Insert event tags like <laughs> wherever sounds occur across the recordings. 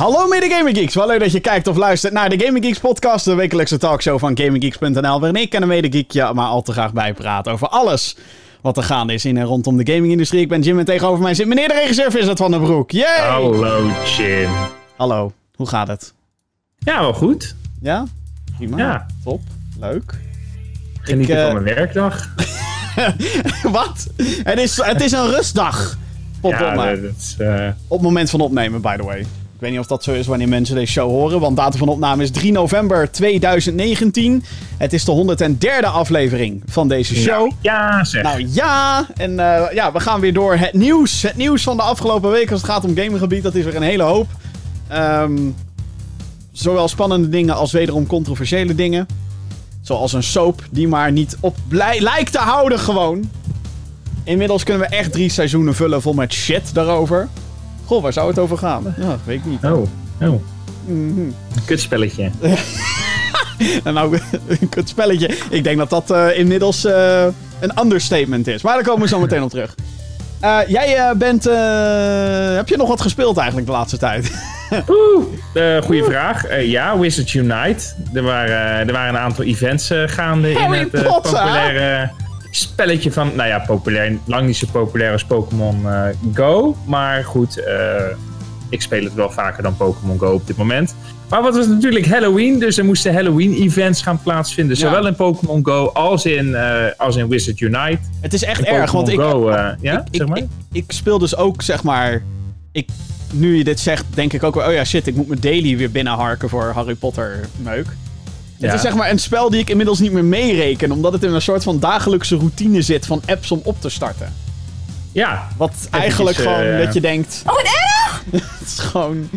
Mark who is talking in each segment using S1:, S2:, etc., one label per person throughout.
S1: Hallo mede Gaming Geeks, wel leuk dat je kijkt of luistert naar de Gaming Geeks podcast, de wekelijkse talkshow van GamingGeeks.nl, waarin ik en een mede geek je maar al te graag bijpraat over alles wat er gaande is in en rondom de gamingindustrie. Ik ben Jim en tegenover mij zit meneer de regisseur Vincent van den Broek. Yay!
S2: Hallo Jim.
S1: Hallo, hoe gaat het?
S2: Ja, wel goed.
S1: Ja? Prima.
S2: Ja.
S1: Top. Leuk.
S2: Genieten
S1: Ik, eh,
S2: van mijn werkdag. <laughs>
S1: wat? Het is, het is een rustdag.
S2: Ja, dat is, eh,
S1: Op het moment van opnemen, by the way. Ik weet niet of dat zo is wanneer mensen deze show horen, want datum van opname is 3 november 2019. Het is de 103e aflevering van deze show.
S2: Ja, zeg.
S1: Nou ja, en eh, ja, we gaan weer door het nieuws. Het nieuws van de afgelopen week als het gaat om gaminggebied, dat is weer een hele hoop. Ehm, zowel spannende dingen als wederom controversiële dingen. Zoals een soap die maar niet op blij lijkt te houden gewoon. Inmiddels kunnen we echt drie seizoenen vullen vol met shit daarover. Goh, waar zou het over gaan? Ja, weet ik niet.
S2: Oh, oh.
S1: Mhm.
S2: Een kutspelletje.
S1: En <laughs> nou, een kut spelletje. Ik denk dat dat eh, inmiddels eh, een understatement is. Maar daar komen we zo meteen op terug. Eh, jij bent... heb je nog wat gespeeld eigenlijk de laatste tijd? <laughs>
S2: Oeh, eh goede vraag. Ja, Wizards Unite. Er waren, er waren een aantal events gaande
S1: Harry
S2: in het populaire spelletje van... Nou ja, populair, lang niet zo populair als Pokémon eh, Go. Maar goed, eh, ik speel het wel vaker dan Pokémon Go op dit moment. Maar wat was natuurlijk Halloween, dus er moesten Halloween-events gaan plaatsvinden.
S1: Ja.
S2: Zowel in Pokémon Go als in, eh als in Wizard Unite.
S1: het is echt
S2: In
S1: erg, want ik,
S2: Go, ja,
S1: ik,
S2: zeg maar.
S1: ik, ik speel dus ook, zeg maar... Ik, nu je dit zegt, denk ik ook wel... Oh ja, shit, ik moet mijn daily weer binnenharken voor Harry Potter meuk. Het
S2: Ja.
S1: is zeg maar een spel die ik inmiddels niet meer meereken... omdat het in een soort van dagelijkse routine zit van apps om op te starten.
S2: ja,
S1: Wat eigenlijk
S2: eh,
S1: gewoon dat je denkt... Oh, wat erg! <laughs> het is gewoon...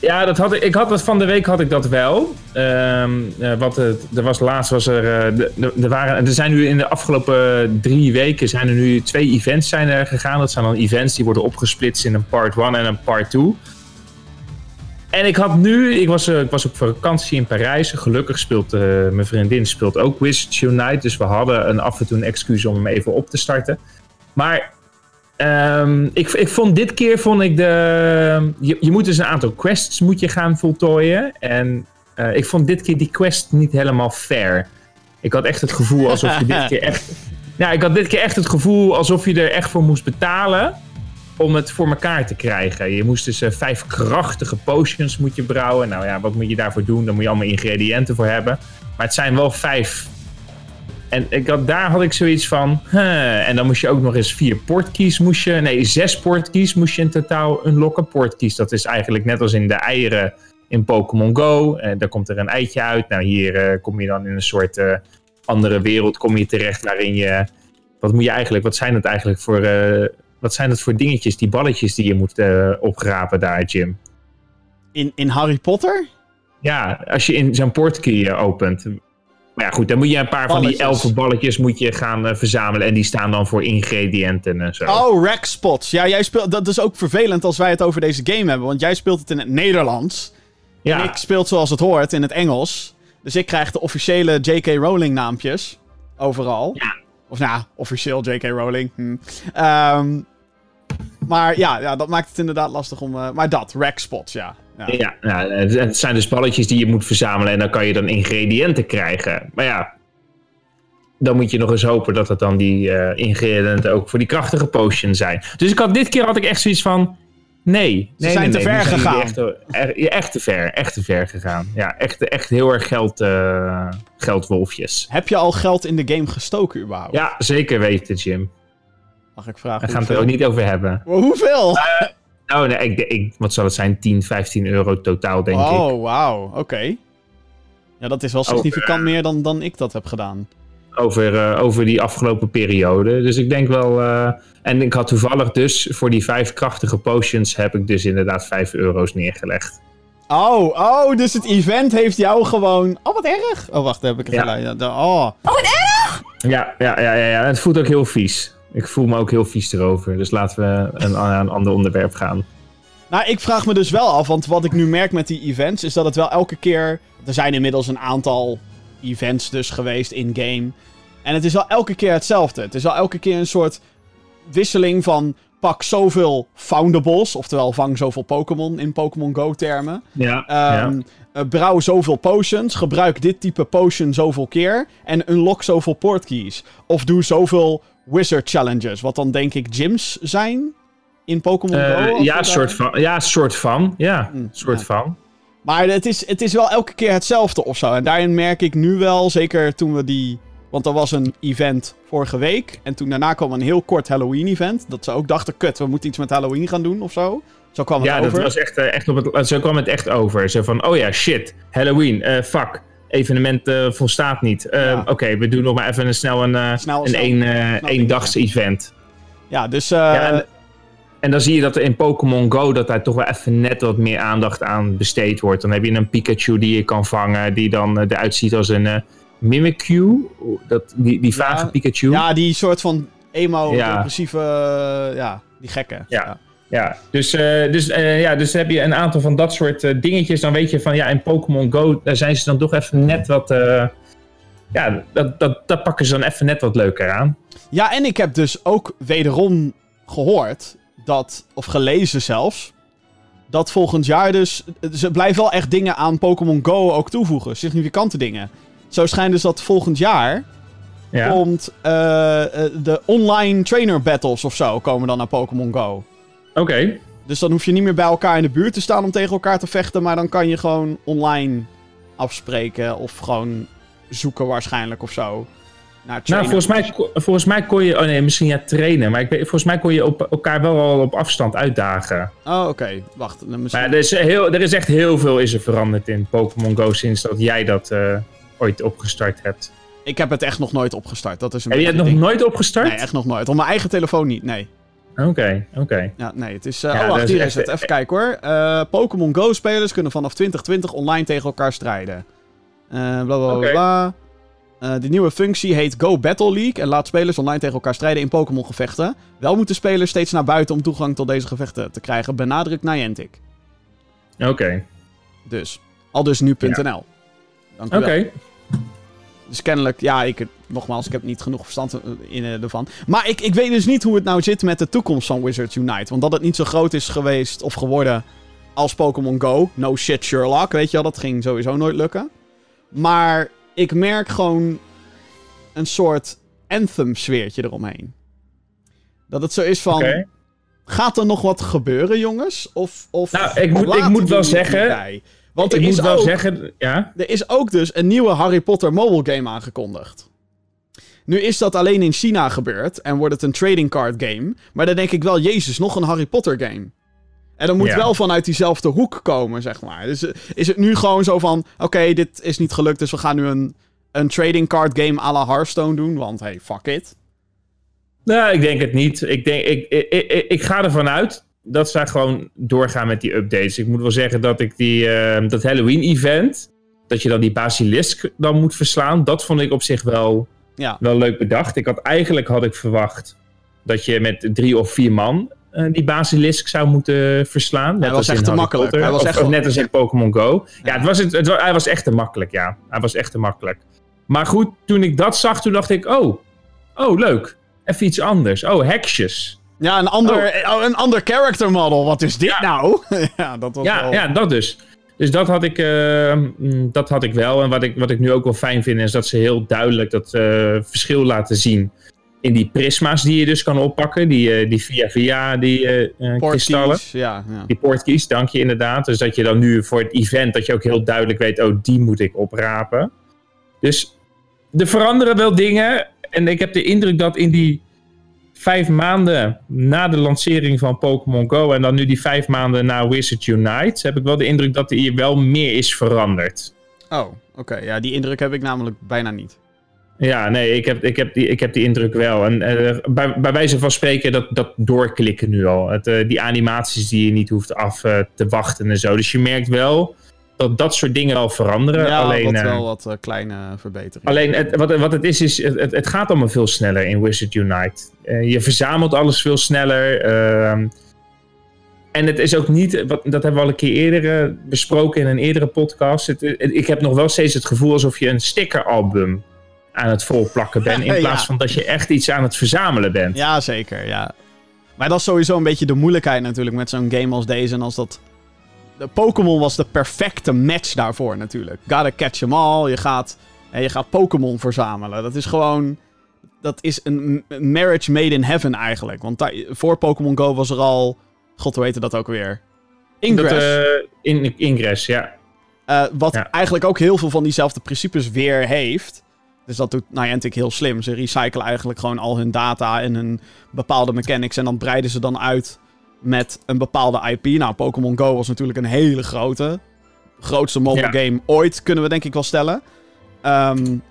S2: Ja, dat had ik, ik had dat van de week had ik dat wel. Ehm, eh, wat het, er was laatst was er, eh, de- de- er waren, er zijn nu in de afgelopen drie weken zijn er nu twee events zijn er gegaan. Dat zijn dan events die worden opgesplitst in een part 1 en een part 2. En ik had nu, ik was, eh, ik was op vakantie in Parijs. Gelukkig speelt eh, mijn vriendin speelt ook Wizards Unite. Dus we hadden een af en toe een excuus om hem even op te starten. Maar Ehm, ik, ik vond dit keer vond ik de. Je, je moet dus een aantal quests moet je gaan voltooien. En eh, ik vond dit keer die quest niet helemaal fair. Ik had echt het gevoel alsof je dit <laughs> keer echt. Ja, ik had dit keer echt het gevoel alsof je er echt voor moest betalen. Om het voor elkaar te krijgen. Je moest dus eh, vijf krachtige potions moet je brouwen. Nou ja, wat moet je daarvoor doen? Daar moet je allemaal ingrediënten voor hebben. Maar het zijn wel vijf en ik had, daar had ik zoiets van. En dan moest je ook nog eens vier portkeys. Moest je, nee, zes portkeys moest je in totaal unlocken. Portkeys, dat is eigenlijk net als in de eieren in Pokémon Go. En daar komt er een eitje uit. Nou, hier eh, kom je dan in een soort andere wereld kom je terecht. Waarin je. Wat moet je eigenlijk. Wat zijn het eigenlijk voor. Wat zijn het voor dingetjes, die balletjes die je moet eh, opgraven daar, Jim?
S1: In, in Harry Potter?
S2: Ja, als je in zo'n portkey eh, opent. Maar ja, goed, dan moet je een paar van die
S1: Balletjes.
S2: elfen balletjes moet je gaan eh, verzamelen. En die staan dan voor ingrediënten en zo.
S1: Oh, rack spots. Ja, jij speelt. Dat is ook vervelend als wij het over deze game hebben. Want jij speelt het in het Nederlands.
S2: ja,
S1: En ik speel het zoals het hoort in het Engels. Dus ik krijg de officiële J.K. Rowling naampjes. Overal.
S2: Ja.
S1: Of nou, officieel J.K. Rowling. Hm. Ehm, maar ja, ja, dat maakt het inderdaad lastig om... eh, maar dat, rack spots, ja. ja.
S2: ja, ja, het zijn dus balletjes die je moet verzamelen. En dan kan je dan ingrediënten krijgen. Maar ja, dan moet je nog eens hopen dat het dan die eh, ingrediënten ook voor die krachtige potion zijn. Dus ik had dit keer had ik echt zoiets van. Nee, nee,
S1: zijn
S2: nee,
S1: te
S2: nee,
S1: ver gegaan.
S2: Echt, echt te ver, echt te ver gegaan. Ja, echt, echt heel erg geld, eh, geldwolfjes.
S1: Heb je al geld in de game gestoken überhaupt?
S2: Ja, zeker weten, Jim.
S1: Mag ik vragen
S2: Daar gaan we het er ook niet over hebben.
S1: Hoeveel?
S2: Oh, nee, ik, ik, wat zal het zijn? 10, 15 euro totaal, denk ik.
S1: oh, wauw. Oké. Ja, dat is wel significant meer dan, dan ik dat heb gedaan.
S2: Over, eh, over die afgelopen periode. Dus ik denk wel. eh, en ik had toevallig dus voor die vijf krachtige potions. heb ik dus inderdaad 5 euro's neergelegd.
S1: Oh, oh, dus het event heeft jou gewoon... Oh, wat erg. Oh, wacht, heb ik het
S2: Ja.
S1: gelijk. Ja, da- Oh.
S2: Ja, ja, ja, ja, ja. Het voelt ook heel vies. Ik voel me ook heel vies erover. Dus laten we een, naar <laughs> een ander onderwerp gaan.
S1: Nou, ik vraag me dus wel af, want wat ik nu merk met die events... is dat het wel elke keer... Er zijn inmiddels een aantal events dus geweest in-game. En het is wel elke keer hetzelfde. Het is wel elke keer een soort wisseling van pak zoveel foundables, oftewel vang zoveel Pokémon in Pokémon Go termen.
S2: Ja,
S1: Ehm, eh, brouw zoveel potions, gebruik dit type potion zoveel keer en unlock zoveel portkeys. Of doe zoveel wizard challenges, wat dan denk ik gyms zijn in Pokémon
S2: Eh,
S1: Go.
S2: ja, soort van, ja, soort van. Ja,
S1: Mm,
S2: soort
S1: ja.
S2: van.
S1: Maar het is, het is wel elke keer hetzelfde of zo. En daarin merk ik nu wel, zeker toen we die... Want er was een event vorige week. En toen daarna kwam een heel kort Halloween-event. Dat ze ook dachten, kut, we moeten iets met Halloween gaan doen of zo. Zo kwam het
S2: Ja, dat
S1: over.
S2: was echt, eh, echt op het, zo kwam het echt over. Zo van, oh ja, shit, Halloween, eh, fuck. Evenement volstaat niet. Eh,
S1: Ja.
S2: Oké, we doen nog maar even een snel een, eh,
S1: Snel-
S2: een
S1: snel-
S2: één, eh, event.
S1: Ja, dus...
S2: Ja, en, en dan zie je dat er in Pokémon Go dat daar toch wel even net wat meer aandacht aan besteed wordt. Dan heb je een Pikachu die je kan vangen, die dan eruit ziet als een Mimikyu. Dat, die, die vage
S1: Ja,
S2: Pikachu.
S1: ja, die soort van emo,
S2: Ja.
S1: depressieve... eh, ja, die gekke.
S2: Ja. Ja, dus, eh, dus, eh, ja, dus heb je een aantal van dat soort eh, dingetjes. Dan weet je van ja, in Pokémon Go daar zijn ze dan toch even net wat. ja, dat, dat, dat pakken ze dan even net wat leuker aan.
S1: Ja, en ik heb dus ook wederom gehoord dat, of gelezen zelfs, dat volgend jaar dus, ze blijven wel echt dingen aan Pokémon Go ook toevoegen, significante dingen. Zo schijnt dus dat volgend jaar
S2: Ja,
S1: komt de online trainer battles of zo komen dan naar Pokémon Go.
S2: Oké.
S1: Dus dan hoef je niet meer bij elkaar in de buurt te staan om tegen elkaar te vechten, maar dan kan je gewoon online afspreken of gewoon zoeken waarschijnlijk of zo. Naar
S2: Nou, volgens mij, volgens mij kon je. Oh nee, misschien ja, trainen. Maar ik weet, volgens mij kon je op, elkaar wel al op afstand uitdagen.
S1: Oh, oké. Wacht. dan Misschien...
S2: Maar er is, heel, er is echt heel veel is er veranderd in Pokémon Go sinds dat jij dat eh, ooit opgestart hebt.
S1: Ik heb het echt nog nooit opgestart. Dat is een
S2: Heb je het nog
S1: ding.
S2: nooit opgestart?
S1: Nee, echt nog nooit. Op mijn eigen telefoon niet, nee.
S2: Oké, oké.
S1: Ja, nee, het is... eh,
S2: Ja,
S1: oh, wacht,
S2: is
S1: hier is het. Even kijken hoor. Eh, Pokémon Go-spelers kunnen vanaf 2020 online tegen elkaar strijden. Eh bla bla bla. Eh, de nieuwe functie heet Go Battle League en laat spelers online tegen elkaar strijden in Pokémon-gevechten. Wel moeten spelers steeds naar buiten om toegang tot deze gevechten te krijgen, benadrukt Niantic.
S2: Oké.
S1: Dus, al dus nu.nl.
S2: Oké.
S1: Dus kennelijk, ja, ik, nogmaals, ik heb niet genoeg verstand eh, in, eh, ervan. Maar ik, ik weet dus niet hoe het nou zit met de toekomst van Wizards Unite. Want dat het niet zo groot is geweest of geworden als Pokémon Go. No shit Sherlock, weet je wel, dat ging sowieso nooit lukken. Maar ik merk gewoon een soort Anthem-sfeertje eromheen. Dat het zo is van, gaat er nog wat gebeuren, jongens? Of, of
S2: Nou, ik moet- ik moet
S1: we
S2: wel zeggen-?
S1: Want
S2: ik
S1: er is
S2: moet wel
S1: ook,
S2: zeggen, ja.
S1: er is ook dus een nieuwe Harry Potter mobile game aangekondigd. Nu is dat alleen in China gebeurd en wordt het een trading card game. Maar dan denk ik wel, jezus, nog een Harry Potter game. En dat moet
S2: Ja.
S1: wel vanuit diezelfde hoek komen, zeg maar. Dus eh, is het nu gewoon zo van, oké, dit is niet gelukt, dus we gaan nu een, een trading card game à la Hearthstone doen. Want hey, fuck it.
S2: Nou, ik denk het niet. Ik, denk, ik, ik, ik, ik ga ervan uit dat zij gewoon doorgaan met die updates. Ik moet wel zeggen dat ik die, eh, dat Halloween-event, dat je dan die basilisk dan moet verslaan, dat vond ik op zich wel,
S1: Ja.
S2: wel leuk bedacht. Ik had, eigenlijk had ik verwacht dat je met drie of vier man eh, die basilisk zou moeten verslaan. Net
S1: was echt te makkelijk.
S2: Potter,
S1: Hij was
S2: of-
S1: echt
S2: of net als in Pokémon Go. Ja,
S1: Ja.
S2: Het was het, hij was echt te makkelijk, ja. Hij was echt te makkelijk. Maar goed, toen ik dat zag, toen dacht ik, oh, oh leuk. Even iets anders. Oh, heksjes.
S1: Ja, een ander, oh, een ander character model. Wat is dit
S2: Ja.
S1: nou? <laughs> ja, dat was
S2: Ja,
S1: wel...
S2: ja, dat dus. Dus dat had ik, eh, mm, dat had ik wel. En wat ik, wat ik nu ook wel fijn vind, is dat ze heel duidelijk dat eh, verschil laten zien. In die prisma's die je dus kan oppakken. Die, eh, die via via, die kristallen.
S1: Ja, ja.
S2: Die portkeys, dank je inderdaad. Dus dat je dan nu voor het event, dat je ook heel duidelijk weet, oh, die moet ik oprapen. Dus er veranderen wel dingen. En ik heb de indruk dat in die vijf maanden na de lancering van Pokémon Go en dan nu die vijf maanden na Wizard Unite, heb ik wel de indruk dat er hier wel meer is veranderd.
S1: Oh, oké. Ja, die indruk heb ik namelijk bijna niet.
S2: Ja, nee, ik heb, ik heb, die, ik heb die indruk wel. En eh, bij, bij wijze van spreken, dat, dat doorklikken nu al. Het, eh, die animaties die je niet hoeft af eh, te wachten en zo. Dus je merkt wel dat dat soort dingen wel veranderen.
S1: ja,
S2: alleen,
S1: wat
S2: eh,
S1: wel wat eh, kleine verbeteringen.
S2: alleen het, wat, wat het is, is het, het- gaat allemaal veel sneller in Wizard Unite. Eh, je verzamelt alles veel sneller. ehm, en het is ook niet, wat, dat hebben we al een keer eerder besproken in een eerdere podcast. Het, het- ik heb nog wel steeds het gevoel alsof je een stickeralbum aan het volplakken bent. <laughs> In
S1: Ja.
S2: plaats van dat je echt iets aan het verzamelen bent.
S1: Ja, zeker, ja. Maar dat is sowieso een beetje de moeilijkheid natuurlijk met zo'n game als deze. En als dat... De Pokémon was de perfecte match daarvoor natuurlijk. Gotta catch them all. Je gaat, en je gaat Pokémon verzamelen. Dat is gewoon... Dat is een marriage made in heaven eigenlijk. Want daar, voor Pokémon Go was er al... God, hoe heette dat ook weer? Ingress.
S2: Dat, uh, in, Ingress, ja.
S1: Uh, wat ja. eigenlijk ook heel veel van diezelfde principes weer heeft. Dus dat doet Niantic heel slim. Ze recyclen eigenlijk gewoon al hun data en hun bepaalde mechanics. En dan breiden ze dan uit met een bepaalde IP. Nou, Pokémon Go was natuurlijk een hele grote. Grootste mobile game ooit, kunnen we denk ik wel stellen. Um,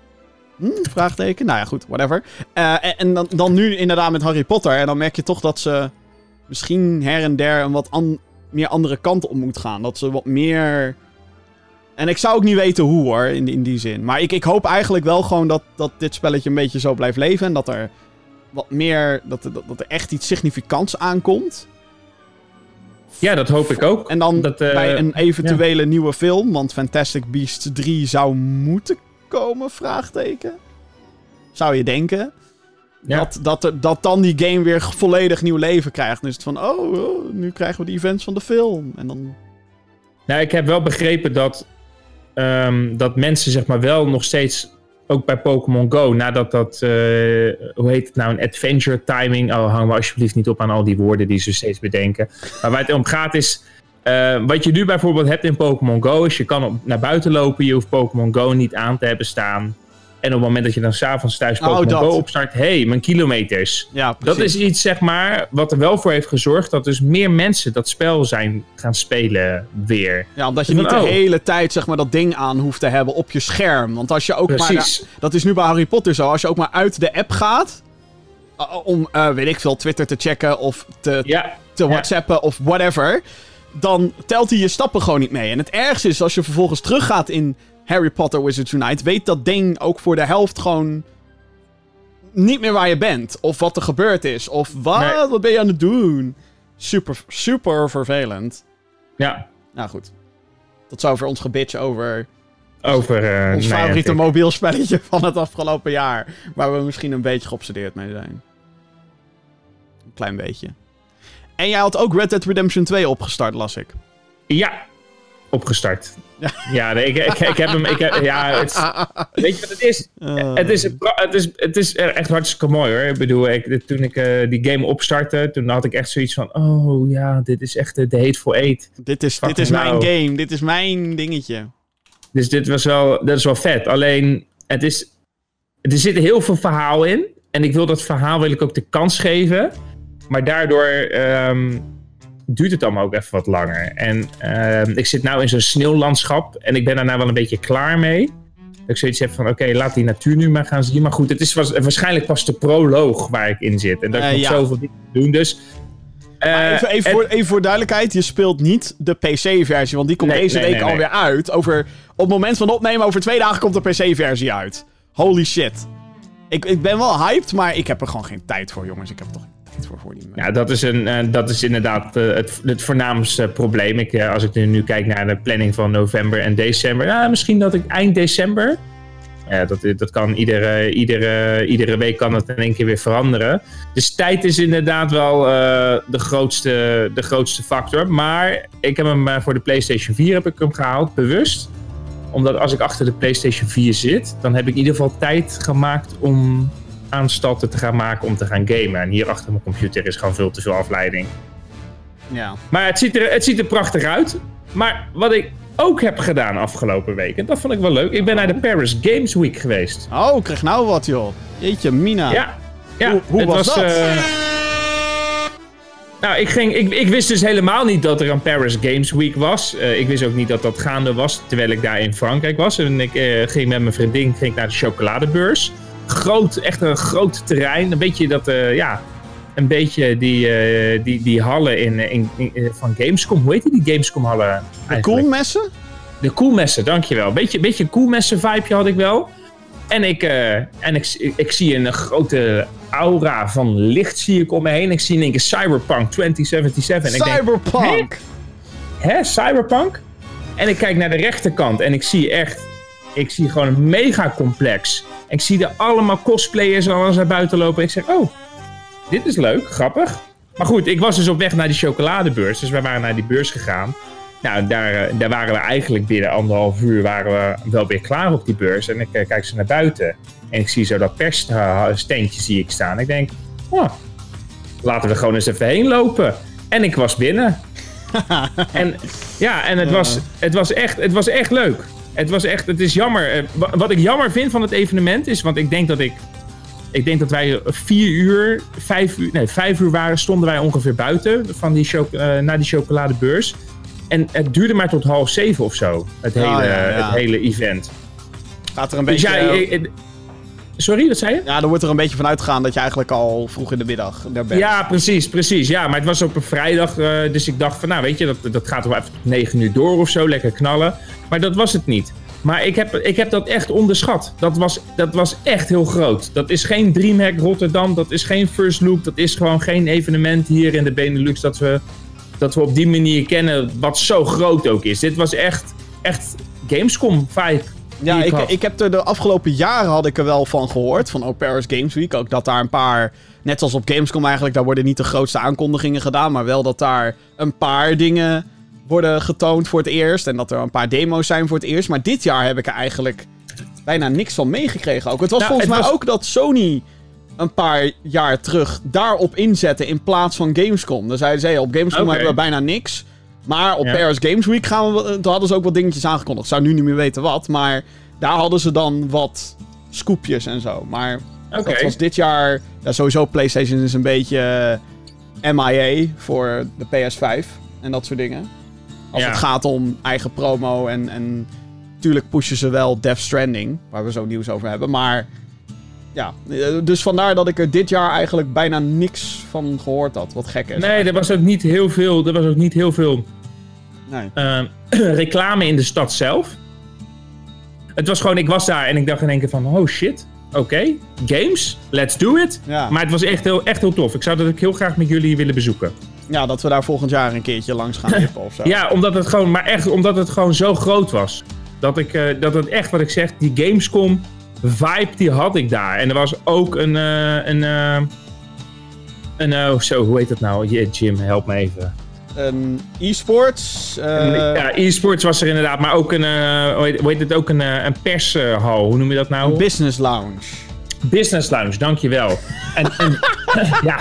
S1: hm, vraagteken? Nou ja, goed, whatever. Uh, en, dan, dan nu inderdaad met Harry Potter. En dan merk je toch dat ze misschien her en der een wat an meer andere kant op moet gaan. Dat ze wat meer en ik zou ook niet weten hoe hoor, in, in die zin. Maar ik, ik hoop eigenlijk wel gewoon dat, dat dit spelletje een beetje zo blijft leven. En dat er wat meer, dat, dat, dat er echt iets significants aankomt.
S2: Ja, dat hoop ik ook.
S1: En dan
S2: dat,
S1: uh, bij een eventuele nieuwe film, want Fantastic Beasts 3 zou moeten komen, vraagteken. Zou je denken. Ja. Dat, dat, dat dan die game weer volledig nieuw leven krijgt. Is het van, oh, oh, nu krijgen we de events van de film. En dan...
S2: Nou, ik heb wel begrepen dat um, dat mensen zeg maar wel nog steeds, ook bij Pokémon Go, nadat dat, uh, hoe heet het nou, een adventure timing, oh hang me alsjeblieft niet op aan al die woorden die ze steeds bedenken. Maar waar het om gaat is, uh, wat je nu bijvoorbeeld hebt in Pokémon Go, is je kan op, naar buiten lopen, je hoeft Pokémon Go niet aan te hebben staan. En op het moment dat je dan s'avonds thuis oh, Pokémon Go opstart, hé, hey, mijn kilometers.
S1: Ja,
S2: dat is iets, zeg maar, wat er wel voor heeft gezorgd dat dus meer mensen dat spel zijn gaan spelen weer.
S1: Ja, omdat je niet de oh. hele tijd, zeg maar, dat ding aan hoeft te hebben op je scherm. Want als je ook Precies. maar, dat is nu bij Harry Potter zo, als je ook maar uit de app gaat, uh, om, uh, weet ik veel, Twitter te checken of te, ja. te whatsappen ja. of whatever, dan telt hij je stappen gewoon niet mee. En het ergste is als je vervolgens teruggaat in Harry Potter Wizards Unite, weet dat ding ook voor de helft gewoon niet meer waar je bent. Of wat er gebeurd is. Of wat, wat ben je aan het doen? Super, super vervelend.
S2: Ja.
S1: Nou goed. Tot zover ons gebitje over...
S2: Over...
S1: Uh, ons favoriete mobiel spelletje van het afgelopen jaar. Waar we misschien een beetje geobsedeerd mee zijn. Een klein beetje. En jij had ook Red Dead Redemption 2 opgestart, las ik.
S2: Ja, opgestart. Ja, nee, ik, ik, ik, heb hem. Ik heb, ja, het, weet je wat het is? Het is, het, is, het is echt hartstikke mooi hoor. Ik bedoel, ik, toen ik uh, die game opstartte, toen had ik echt zoiets van: oh ja, dit is echt de, de Hateful Eight.
S1: Dit is, dit is mijn game, dit is mijn dingetje.
S2: Dus dit was wel, dat is wel vet. Alleen, het is, er zit heel veel verhaal in. En ik wil dat verhaal wil ik ook de kans geven. Maar daardoor. Um, duurt het allemaal ook even wat langer. En uh, ik zit nu in zo'n sneeuwlandschap en ik ben daarna wel een beetje klaar mee. Dat ik zoiets heb van, oké, laat die natuur nu maar gaan zien. Maar goed, het is was, waarschijnlijk pas de proloog waar ik in zit. En dat ik uh, nog ja. zoveel dingen doen. Dus
S1: maar even, even, voor, even, voor, duidelijkheid, je speelt niet de PC-versie, want die komt nee, deze nee, week nee, alweer uit. Over, op het moment van opnemen, over twee dagen komt de PC-versie uit. Holy shit. Ik, ik ben wel hyped, maar ik heb er gewoon geen tijd voor, jongens. Ik heb toch voor, die
S2: Ja, dat is, een, uh, dat is inderdaad uh, het, het voornaamste probleem. Ik, uh, als ik nu, nu kijk naar de planning van november en december. Ja, misschien dat ik eind december. Ja, dat, dat kan iedere, iedere, iedere week kan het in één keer weer veranderen. Dus tijd is inderdaad wel de, grootste, de grootste factor. Maar ik heb hem voor de PlayStation 4 heb ik hem gehaald, bewust omdat als ik achter de PlayStation 4 zit, dan heb ik in ieder geval tijd gemaakt om aanstalten te gaan maken om te gaan gamen. En hier achter mijn computer is gewoon veel te veel afleiding.
S1: Ja.
S2: Maar het ziet, er, het ziet er prachtig uit. Maar wat ik ook heb gedaan afgelopen week, en dat vond ik wel leuk. Ik ben naar de Paris Games Week geweest.
S1: Oh, krijg nou wat joh. Jeetje, Mina.
S2: Ja. ja hoe, hoe was, was, dat? Uh... Nou, ik, ging, ik, ik wist dus helemaal niet dat er een Paris Games Week was. Uh, ik wist ook niet dat dat gaande was, terwijl ik daar in Frankrijk was. En ik uh, ging met mijn vriendin ging naar de chocoladebeurs groot, echt een groot terrein. Een beetje dat, uh, ja, een beetje die, uh, die, die hallen in, in, in, van Gamescom. Hoe heet die, die Gamescom hallen
S1: De Koelmessen?
S2: De Koelmessen, dankjewel. Beetje, beetje Koelmessen vibeje had ik wel. En, ik, uh, en ik, ik, zie een grote aura van licht zie ik om me heen. Ik zie in één keer Cyberpunk 2077. En
S1: Cyberpunk!
S2: Ik denk, Hè? Hè? Cyberpunk? En ik kijk naar de rechterkant en ik zie echt... Ik zie gewoon een mega complex ik zie er allemaal cosplayers en alles naar buiten lopen. En ik zeg, oh, dit is leuk, grappig. Maar goed, ik was dus op weg naar die chocoladebeurs. Dus wij waren naar die beurs gegaan. Nou, daar, eh, daar waren we eigenlijk binnen anderhalf uur waren we wel weer klaar op die beurs. En ik eh, kijk zo naar buiten. En ik zie zo dat perssteentje zie ik staan. Ik denk, oh, laten we gewoon eens even heen lopen. En ik was binnen. <laughs> en ja, en het was, het, was echt, het was echt leuk. Het was echt, het is jammer. Eh, Wat ik jammer vind van het evenement is, want ik denk dat ik, ik denk dat wij vier uur, vijf uur, nee, vijf uur waren, stonden wij ongeveer buiten van die eh, naar die chocoladebeurs. En het duurde maar tot half zeven of zo, het hele,
S1: ja, ja.
S2: Het hele event.
S1: Gaat er een
S2: Dus
S1: beetje...
S2: sorry, wat zei je?
S1: ja, er wordt er een beetje van uitgegaan dat je eigenlijk al vroeg in de middag daar bent.
S2: Ja, precies, precies. Ja, maar het was op een vrijdag, eh, dus ik dacht van, nou weet je, dat, dat gaat wel even negen uur door of zo, lekker knallen. Maar dat was het niet. Maar ik heb, ik heb dat echt onderschat. Dat was, dat was echt heel groot. Dat is geen DreamHack Rotterdam, dat is geen First Look, dat is gewoon geen evenement hier in de Benelux dat we, dat we op die manier kennen, wat zo groot ook is. Dit was echt, echt Gamescom vibe.
S1: Ja, ik, ik heb er de afgelopen jaren had ik er wel van gehoord. Van Au Paris Games Week. Ook dat daar een paar, net zoals op Gamescom eigenlijk, daar worden niet de grootste aankondigingen gedaan. Maar wel dat daar een paar dingen worden getoond voor het eerst. En dat er een paar demo's zijn voor het eerst. Maar dit jaar heb ik er eigenlijk bijna niks van meegekregen ook. Het was
S2: Nou,
S1: volgens
S2: het
S1: mij
S2: was-
S1: ook dat Sony een paar jaar terug daarop inzette in plaats van Gamescom. Dan zeiden ze, op Gamescom hebben we bijna niks. Maar op
S2: Ja.
S1: Paris Games Week gaan we, toen hadden ze ook wat dingetjes aangekondigd. Ik zou nu niet meer weten wat, maar daar hadden ze dan wat scoopjes en zo. Maar
S2: Oké.
S1: dat was dit jaar... Ja, sowieso PlayStation is een beetje eh, MIA voor de PS5 en dat soort dingen. Als
S2: Ja.
S1: het gaat om eigen promo en, en... Tuurlijk pushen ze wel Death Stranding, waar we zo nieuws over hebben. Maar ja, eh, dus vandaar dat ik er dit jaar eigenlijk bijna niks van gehoord had. Wat gek is.
S2: Nee, er was ook niet heel veel, er was ook niet heel veel
S1: Nee.
S2: eh, <clears throat> reclame in de stad zelf. Het was gewoon, ik was daar en ik dacht in één keer van, oh shit, oké, games, let's do it.
S1: Ja.
S2: Maar het was echt heel, echt heel tof. Ik zou dat ook heel graag met jullie willen bezoeken.
S1: ja, dat we daar volgend jaar een keertje langs gaan tippen of zo. <laughs>
S2: Ja, omdat het gewoon, maar echt omdat het gewoon zo groot was. Dat ik, eh, dat het echt, wat ik zeg, die Gamescom vibe, die had ik daar. En er was ook een, eh, een, eh, een, eh, zo, hoe heet dat nou? Je- Jim, help me even.
S1: Een e-sports.
S2: ja, e-sports was er inderdaad, maar ook een, hoe, heet, het, ook een, een pershal. Hoe noem je dat nou?
S1: een business lounge.
S2: Business lounge, dankjewel. En, en <laughs> ja,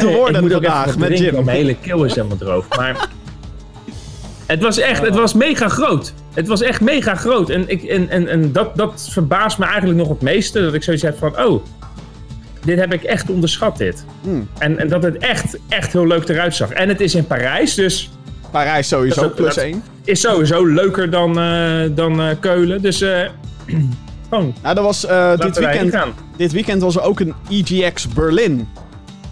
S1: woorden
S2: ik moet ook
S1: vandaag met Jim.
S2: Mijn hele keel is helemaal droog. Maar het was echt, het was mega groot. Het was echt mega groot. En, ik, en, en, en dat, dat verbaast me eigenlijk nog het meeste. Dat ik zoiets heb van, oh, dit heb ik echt onderschat dit.
S1: Hmm.
S2: En, en dat het echt, echt heel leuk eruit zag. En het is in Parijs, dus
S1: Parijs sowieso,
S2: Dat
S1: plus
S2: dat-
S1: één.
S2: is sowieso leuker dan, eh, dan eh, Keulen. Dus eh gewoon, <clears throat>
S1: Nou, er was, dit, weekend, dit weekend was er ook een EGX Berlin.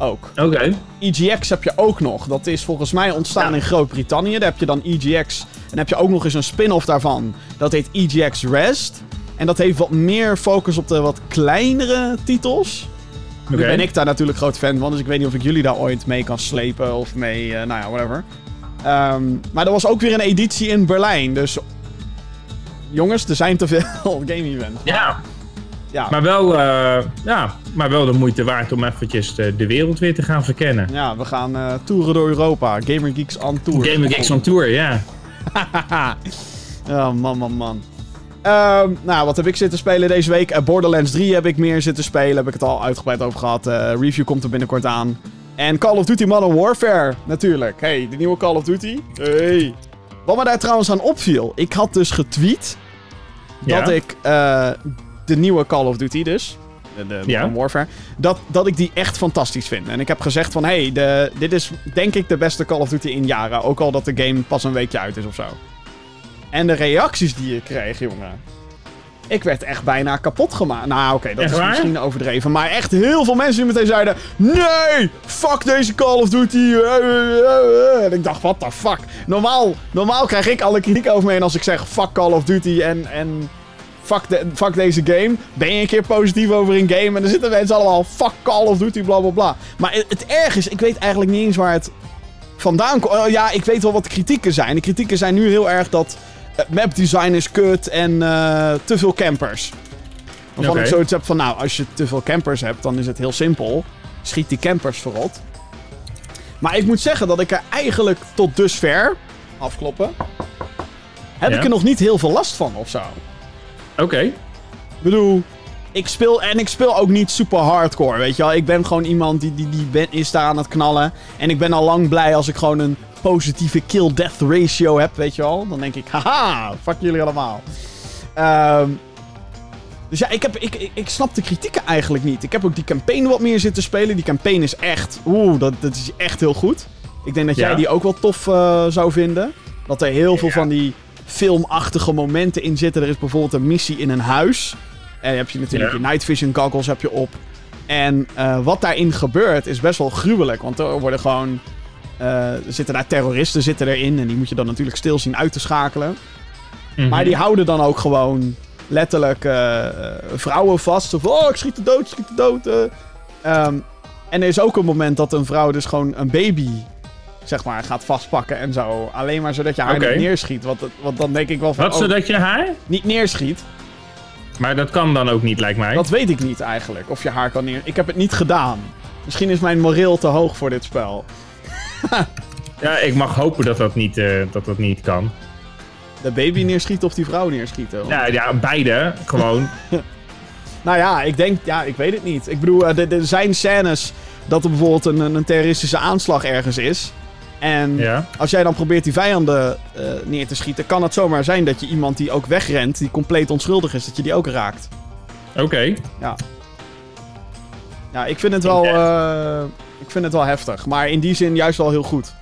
S1: Ook.
S2: Oké.
S1: EGX heb je ook nog. Dat is volgens mij ontstaan
S2: Ja.
S1: in Groot-Brittannië. Daar heb je dan EGX. En heb je ook nog eens een spin-off daarvan. Dat heet EGX Rest. En dat heeft wat meer focus op de wat kleinere titels. Nu
S2: Oké.
S1: ben ik daar natuurlijk groot fan van. Dus ik weet niet of ik jullie daar ooit mee kan slepen. Of mee, eh, nou ja, whatever. Ehm, maar er was ook weer een editie in Berlijn. Dus jongens, er zijn te veel <laughs> game events.
S2: Ja,
S1: Ja,
S2: maar wel, eh, ja, maar wel de moeite waard om eventjes de, de wereld weer te gaan verkennen.
S1: ja we gaan eh, toeren door Europa. Gamer Geeks on Tour.
S2: Gamer Geeks on Tour, ja. <laughs>
S1: oh, man, man, man. Ehm, nou, wat heb ik zitten spelen deze week? Eh, Borderlands 3 heb ik meer zitten spelen. Heb ik het al uitgebreid over gehad. Eh, review komt er binnenkort aan. En Call of Duty Modern Warfare, natuurlijk. Hey, de nieuwe Call of Duty. Hey. Wat me daar trouwens aan opviel. Ik had dus getweet dat
S2: Ja.
S1: ik de nieuwe Call of Duty dus... De, de
S2: Ja.
S1: Modern Warfare. Dat, dat ik die echt fantastisch vind. En ik heb gezegd van... Hey, de, dit is denk ik de beste Call of Duty in jaren. Ook al dat de game pas een weekje uit is of zo. En de reacties die ik kreeg, jongen. Ik werd echt bijna kapot gemaakt. Nou, oké, dat
S2: Echt
S1: is
S2: waar?
S1: misschien overdreven. Maar echt heel veel mensen die meteen zeiden... Nee! Fuck deze Call of Duty! eh, eh, eh, eh." En ik dacht, what the fuck? Normaal, normaal krijg ik alle kritiek over me heen als ik zeg... Fuck Call of Duty en... en Fuck, de, fuck deze game. Ben je een keer positief over een game? En dan zitten mensen allemaal... Fuck Call of Duty, bla bla bla. Maar het, het erg is, ik weet eigenlijk niet eens waar het vandaan komt. Oh, ja, ik weet wel wat de kritieken zijn. De kritieken zijn nu heel erg dat het mapdesign is kut en eh, te veel campers. Waarvan
S2: Oké.
S1: ik zoiets heb van, nou, als je te veel campers hebt, dan is het heel simpel. Schiet die campers verrot. Maar ik moet zeggen dat ik er eigenlijk tot dusver, afkloppen, heb
S2: Ja.
S1: ik er nog niet heel veel last van of zo.
S2: Oké.
S1: Ik bedoel, ik speel en ik speel ook niet super hardcore, weet je wel. Ik ben gewoon iemand die, die, die ben, is daar aan het knallen. En ik ben al lang blij als ik gewoon een positieve kill-death ratio heb, weet je wel. Dan denk ik, haha, fuck jullie allemaal. Ehm, dus ja, ik, heb, ik, ik, ik snap de kritieken eigenlijk niet. Ik heb ook die campaign wat meer zitten spelen. Die campaign is echt, oeh, dat, dat is echt heel goed. Ik denk dat jij
S2: Ja.
S1: die ook wel tof eh, zou vinden. Dat er heel veel van die filmachtige momenten in zitten. Er is bijvoorbeeld een missie in een huis. En heb je natuurlijk
S2: Ja.
S1: je night vision goggles heb je op. En eh, wat daarin gebeurt is best wel gruwelijk. Want er worden gewoon... eh, er zitten daar terroristen zitten erin. En die moet je dan natuurlijk stil zien uit te schakelen.
S2: Mhm.
S1: Maar die houden dan ook gewoon letterlijk eh, vrouwen vast. Zo van, oh, ik schiet de dood, ik schiet de dood. eh. Ehm, en er is ook een moment dat een vrouw dus gewoon een baby, zeg maar, gaat vastpakken en zo. Alleen maar zodat je haar niet neerschiet. Want, want dan denk ik wel van,
S2: Wat,
S1: oh,
S2: zodat je haar?
S1: niet neerschiet.
S2: Maar dat kan dan ook niet, lijkt mij.
S1: Dat weet ik niet eigenlijk, of je haar kan neer... Ik heb het niet gedaan. Misschien is mijn moreel te hoog voor dit spel. <laughs>
S2: Ja, ik mag hopen dat dat niet, eh, dat dat niet kan.
S1: De baby neerschieten of die vrouw neerschieten.
S2: Ja, ja beide. Gewoon. <laughs>
S1: Nou ja, ik denk, ja, ik weet het niet. Ik bedoel, eh, er er zijn scènes dat er bijvoorbeeld een, een terroristische aanslag ergens is. En
S2: ja.
S1: als jij dan probeert die vijanden eh, neer te schieten, kan het zomaar zijn dat je iemand die ook wegrent, die compleet onschuldig is, dat je die ook raakt.
S2: Oké.
S1: Ja, ik vind het wel, eh, ik vind het wel heftig. Maar in die zin juist wel heel goed.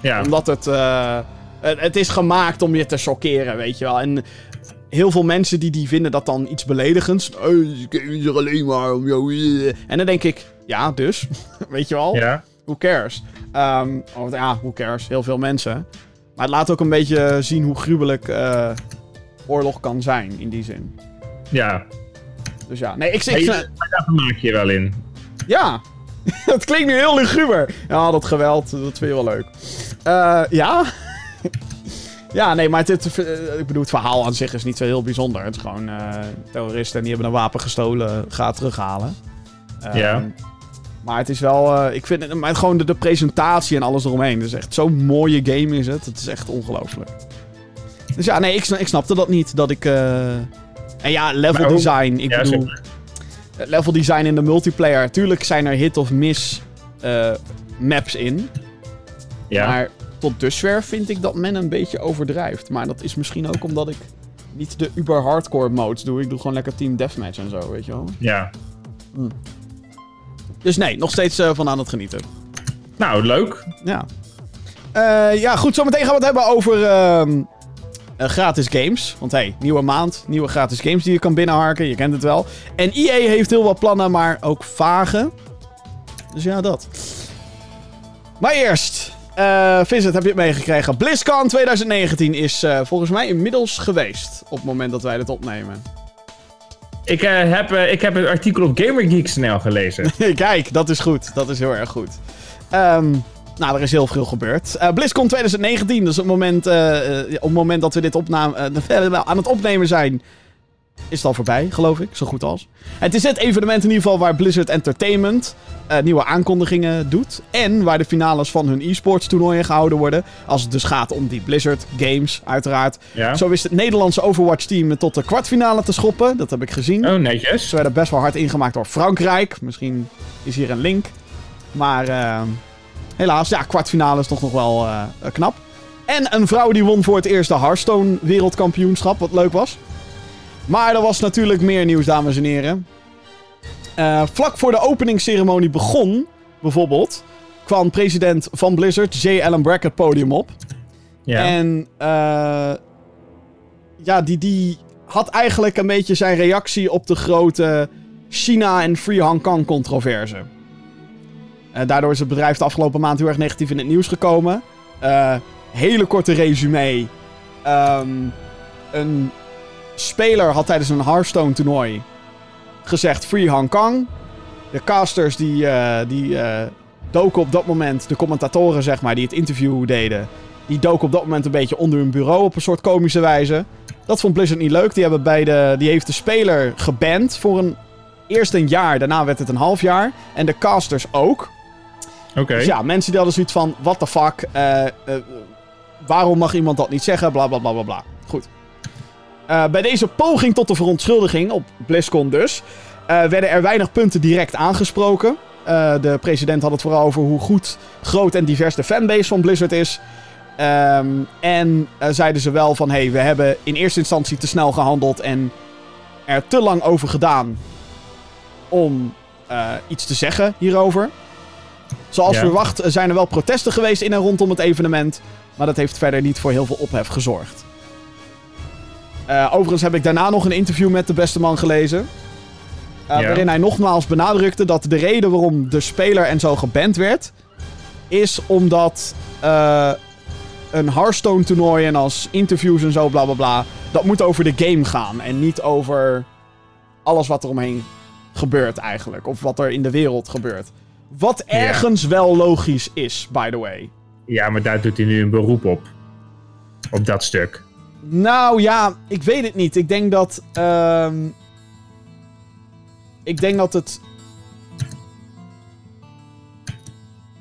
S2: Ja.
S1: Omdat het, eh, het, het is gemaakt om je te chockeren, weet je wel. En heel veel mensen die, die vinden dat dan iets beledigends. Oh, er alleen maar om jou... eh." En dan denk ik, ja, dus. <laughs> weet je wel.
S2: Ja.
S1: Who cares? Ehm, want ja, who cares? Heel veel mensen. Maar het laat ook een beetje zien hoe gruwelijk eh, oorlog kan zijn, in die zin.
S2: Ja.
S1: Dus ja, nee, ik, ik,
S2: Hey, maar daar vermaak je je wel in.
S1: Ja, <laughs> dat klinkt nu heel luguber. Ja, dat geweld, dat vind je wel leuk. Eh, ja? <laughs> ja, nee, maar het, het- eh, ik bedoel, het verhaal aan zich is niet zo heel bijzonder. Het is gewoon terroristen en die hebben een wapen gestolen, ga het terughalen. Ehm,
S2: Ja.
S1: Maar het is wel, eh, ik vind het, maar gewoon de, de presentatie en alles eromheen. Het is echt zo'n mooie game is het. Het is echt ongelooflijk. Dus ja, nee, ik, ik snapte dat niet. Dat ik, eh, en ja, level design. Ik
S2: ja,
S1: bedoel, het level design in de multiplayer. Tuurlijk zijn er hit of miss eh, maps in.
S2: Ja.
S1: Maar tot dusver vind ik dat men een beetje overdrijft. Maar dat is misschien ook omdat ik niet de uber hardcore modes doe. Ik doe gewoon lekker team deathmatch en zo, weet je wel.
S2: ja.
S1: Dus nee, nog steeds eh, van aan het genieten.
S2: Nou, leuk.
S1: Ja. Eh, ja, goed. Zometeen gaan we het hebben over ehm, eh, gratis games. Want hey, nieuwe maand, nieuwe gratis games die je kan binnenharken. Je kent het wel. En EA heeft heel wat plannen, maar ook vage. Dus ja, dat. Maar eerst, Vincent, heb je het meegekregen? BlizzCon 2019 is volgens mij inmiddels geweest. Op het moment dat wij dit opnemen.
S2: Ik, eh, heb, eh, ik heb het artikel op GamerGeek.nl gelezen. <laughs>
S1: Kijk, dat is goed. Dat is heel erg goed. Ehm, nou, er is heel veel gebeurd. Eh BlizzCon 2019, dus op het moment, op het moment dat we dit opname, <laughs> aan het opnemen zijn, is het al voorbij, geloof ik. Zo goed als. Het is het evenement in ieder geval waar Blizzard Entertainment eh, nieuwe aankondigingen doet. En waar de finales van hun e-sports toernooien gehouden worden. Als het dus gaat om die Blizzard games, uiteraard.
S2: Ja.
S1: Zo wist het Nederlandse Overwatch-team tot de kwartfinale te schoppen. Dat heb ik gezien.
S2: Oh, netjes.
S1: Ze werden best wel hard ingemaakt door Frankrijk. Misschien is hier een link. Maar eh, helaas, ja, kwartfinale is toch nog wel eh, eh, knap. En een vrouw die won voor het eerste Hearthstone wereldkampioenschap, wat leuk was. Maar er was natuurlijk meer nieuws, dames en heren. Eh, vlak voor de openingsceremonie begon, bijvoorbeeld, kwam president van Blizzard, J. Allen Brack, het podium op.
S2: Ja.
S1: En eh, ja, die, die had eigenlijk een beetje zijn reactie op de grote China en Free Hong Kong controverse. Eh, daardoor is het bedrijf de afgelopen maand heel erg negatief in het nieuws gekomen. Eh, hele korte resume. Ehm, een speler had tijdens een Hearthstone toernooi gezegd Free Hong Kong. De casters die, eh, die eh, doken op dat moment, de commentatoren zeg maar, die het interview deden, die doken op dat moment een beetje onder hun bureau op een soort komische wijze. Dat vond Blizzard niet leuk. Die, hebben bij de, die heeft de speler geband voor een, eerst een jaar, daarna werd het een half jaar. En de casters ook.
S2: Oké.
S1: Dus ja, mensen die hadden zoiets van, what the fuck, eh, waarom mag iemand dat niet zeggen, bla bla bla bla bla. Goed. Eh, bij deze poging tot de verontschuldiging, op BlizzCon dus, eh, werden er weinig punten direct aangesproken. Eh, de president had het vooral over hoe goed, groot en divers de fanbase van Blizzard is. Ehm, en zeiden ze wel van, hey, we hebben in eerste instantie te snel gehandeld en er te lang over gedaan om iets te zeggen hierover. Zoals verwacht zijn er wel protesten geweest in en rondom het evenement. Maar dat heeft verder niet voor heel veel ophef gezorgd. Eh, overigens heb ik daarna nog een interview met de beste man gelezen. eh,
S2: Ja.
S1: Waarin hij nogmaals benadrukte dat de reden waarom de speler en zo geband werd. is omdat eh, een Hearthstone toernooi en als interviews en zo bla bla bla. dat moet over de game gaan en niet over alles wat er omheen gebeurt eigenlijk. Of wat er in de wereld gebeurt. Wat
S2: Ja.
S1: ergens wel logisch is, by the way.
S2: Ja, maar daar doet hij nu een beroep op. Op dat stuk.
S1: Nou ja, ik weet het niet. Ik denk dat. ehm, ik denk dat het.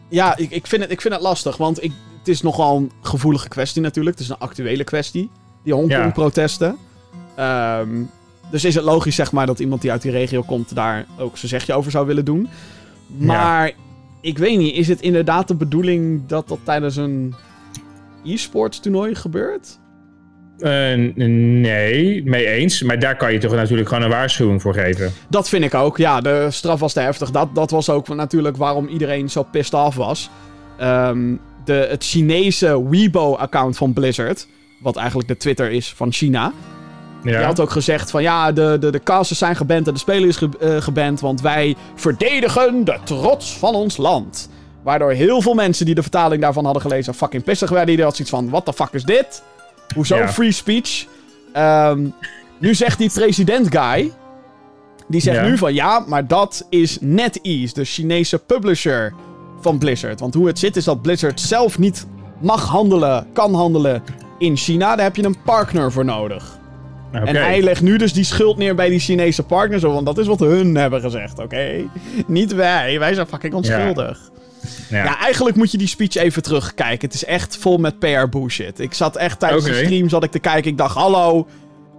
S1: Ja, ik, ik, vind het, ik vind het lastig. Want ik, het is nogal een gevoelige kwestie natuurlijk. Het is een actuele kwestie. Die Hongkong-protesten. Ehm, dus is het logisch, zeg maar, dat iemand die uit die regio komt. daar ook zijn zegje over zou willen doen. Maar. Ik weet niet, is het inderdaad de bedoeling dat dat tijdens een e-sports toernooi gebeurt?
S2: Eh, nee, mee eens. Maar daar kan je toch natuurlijk gewoon een waarschuwing voor geven.
S1: Dat vind ik ook. Ja, de straf was te heftig. Dat, dat was ook natuurlijk waarom iedereen zo pissed off was. Ehm, de, het Chinese Weibo-account van Blizzard, wat eigenlijk de Twitter is van China,
S2: Ja.
S1: die had ook gezegd van ja, de, de, de casters zijn geband en de speler is ge, eh, geband, want wij verdedigen de trots van ons land. Waardoor heel veel mensen die de vertaling daarvan hadden gelezen fucking pissig werden. Die had zoiets van, what the fuck is dit? Hoezo
S2: Ja.
S1: free speech? Ehm, nu zegt die president guy, die zegt
S2: Ja.
S1: nu van ja, maar dat is NetEase, de Chinese publisher van Blizzard. Want hoe het zit is dat Blizzard zelf niet mag handelen, kan handelen in China. Daar heb je een partner voor nodig. En hij legt nu dus die schuld neer bij die Chinese partners. Want dat is wat hun hebben gezegd, oké? Niet wij. Wij zijn fucking onschuldig. Ja.
S2: Ja.
S1: eigenlijk moet je die speech even terugkijken. Het is echt vol met PR bullshit. Ik zat echt tijdens de stream zat ik te kijken. Ik dacht, hallo.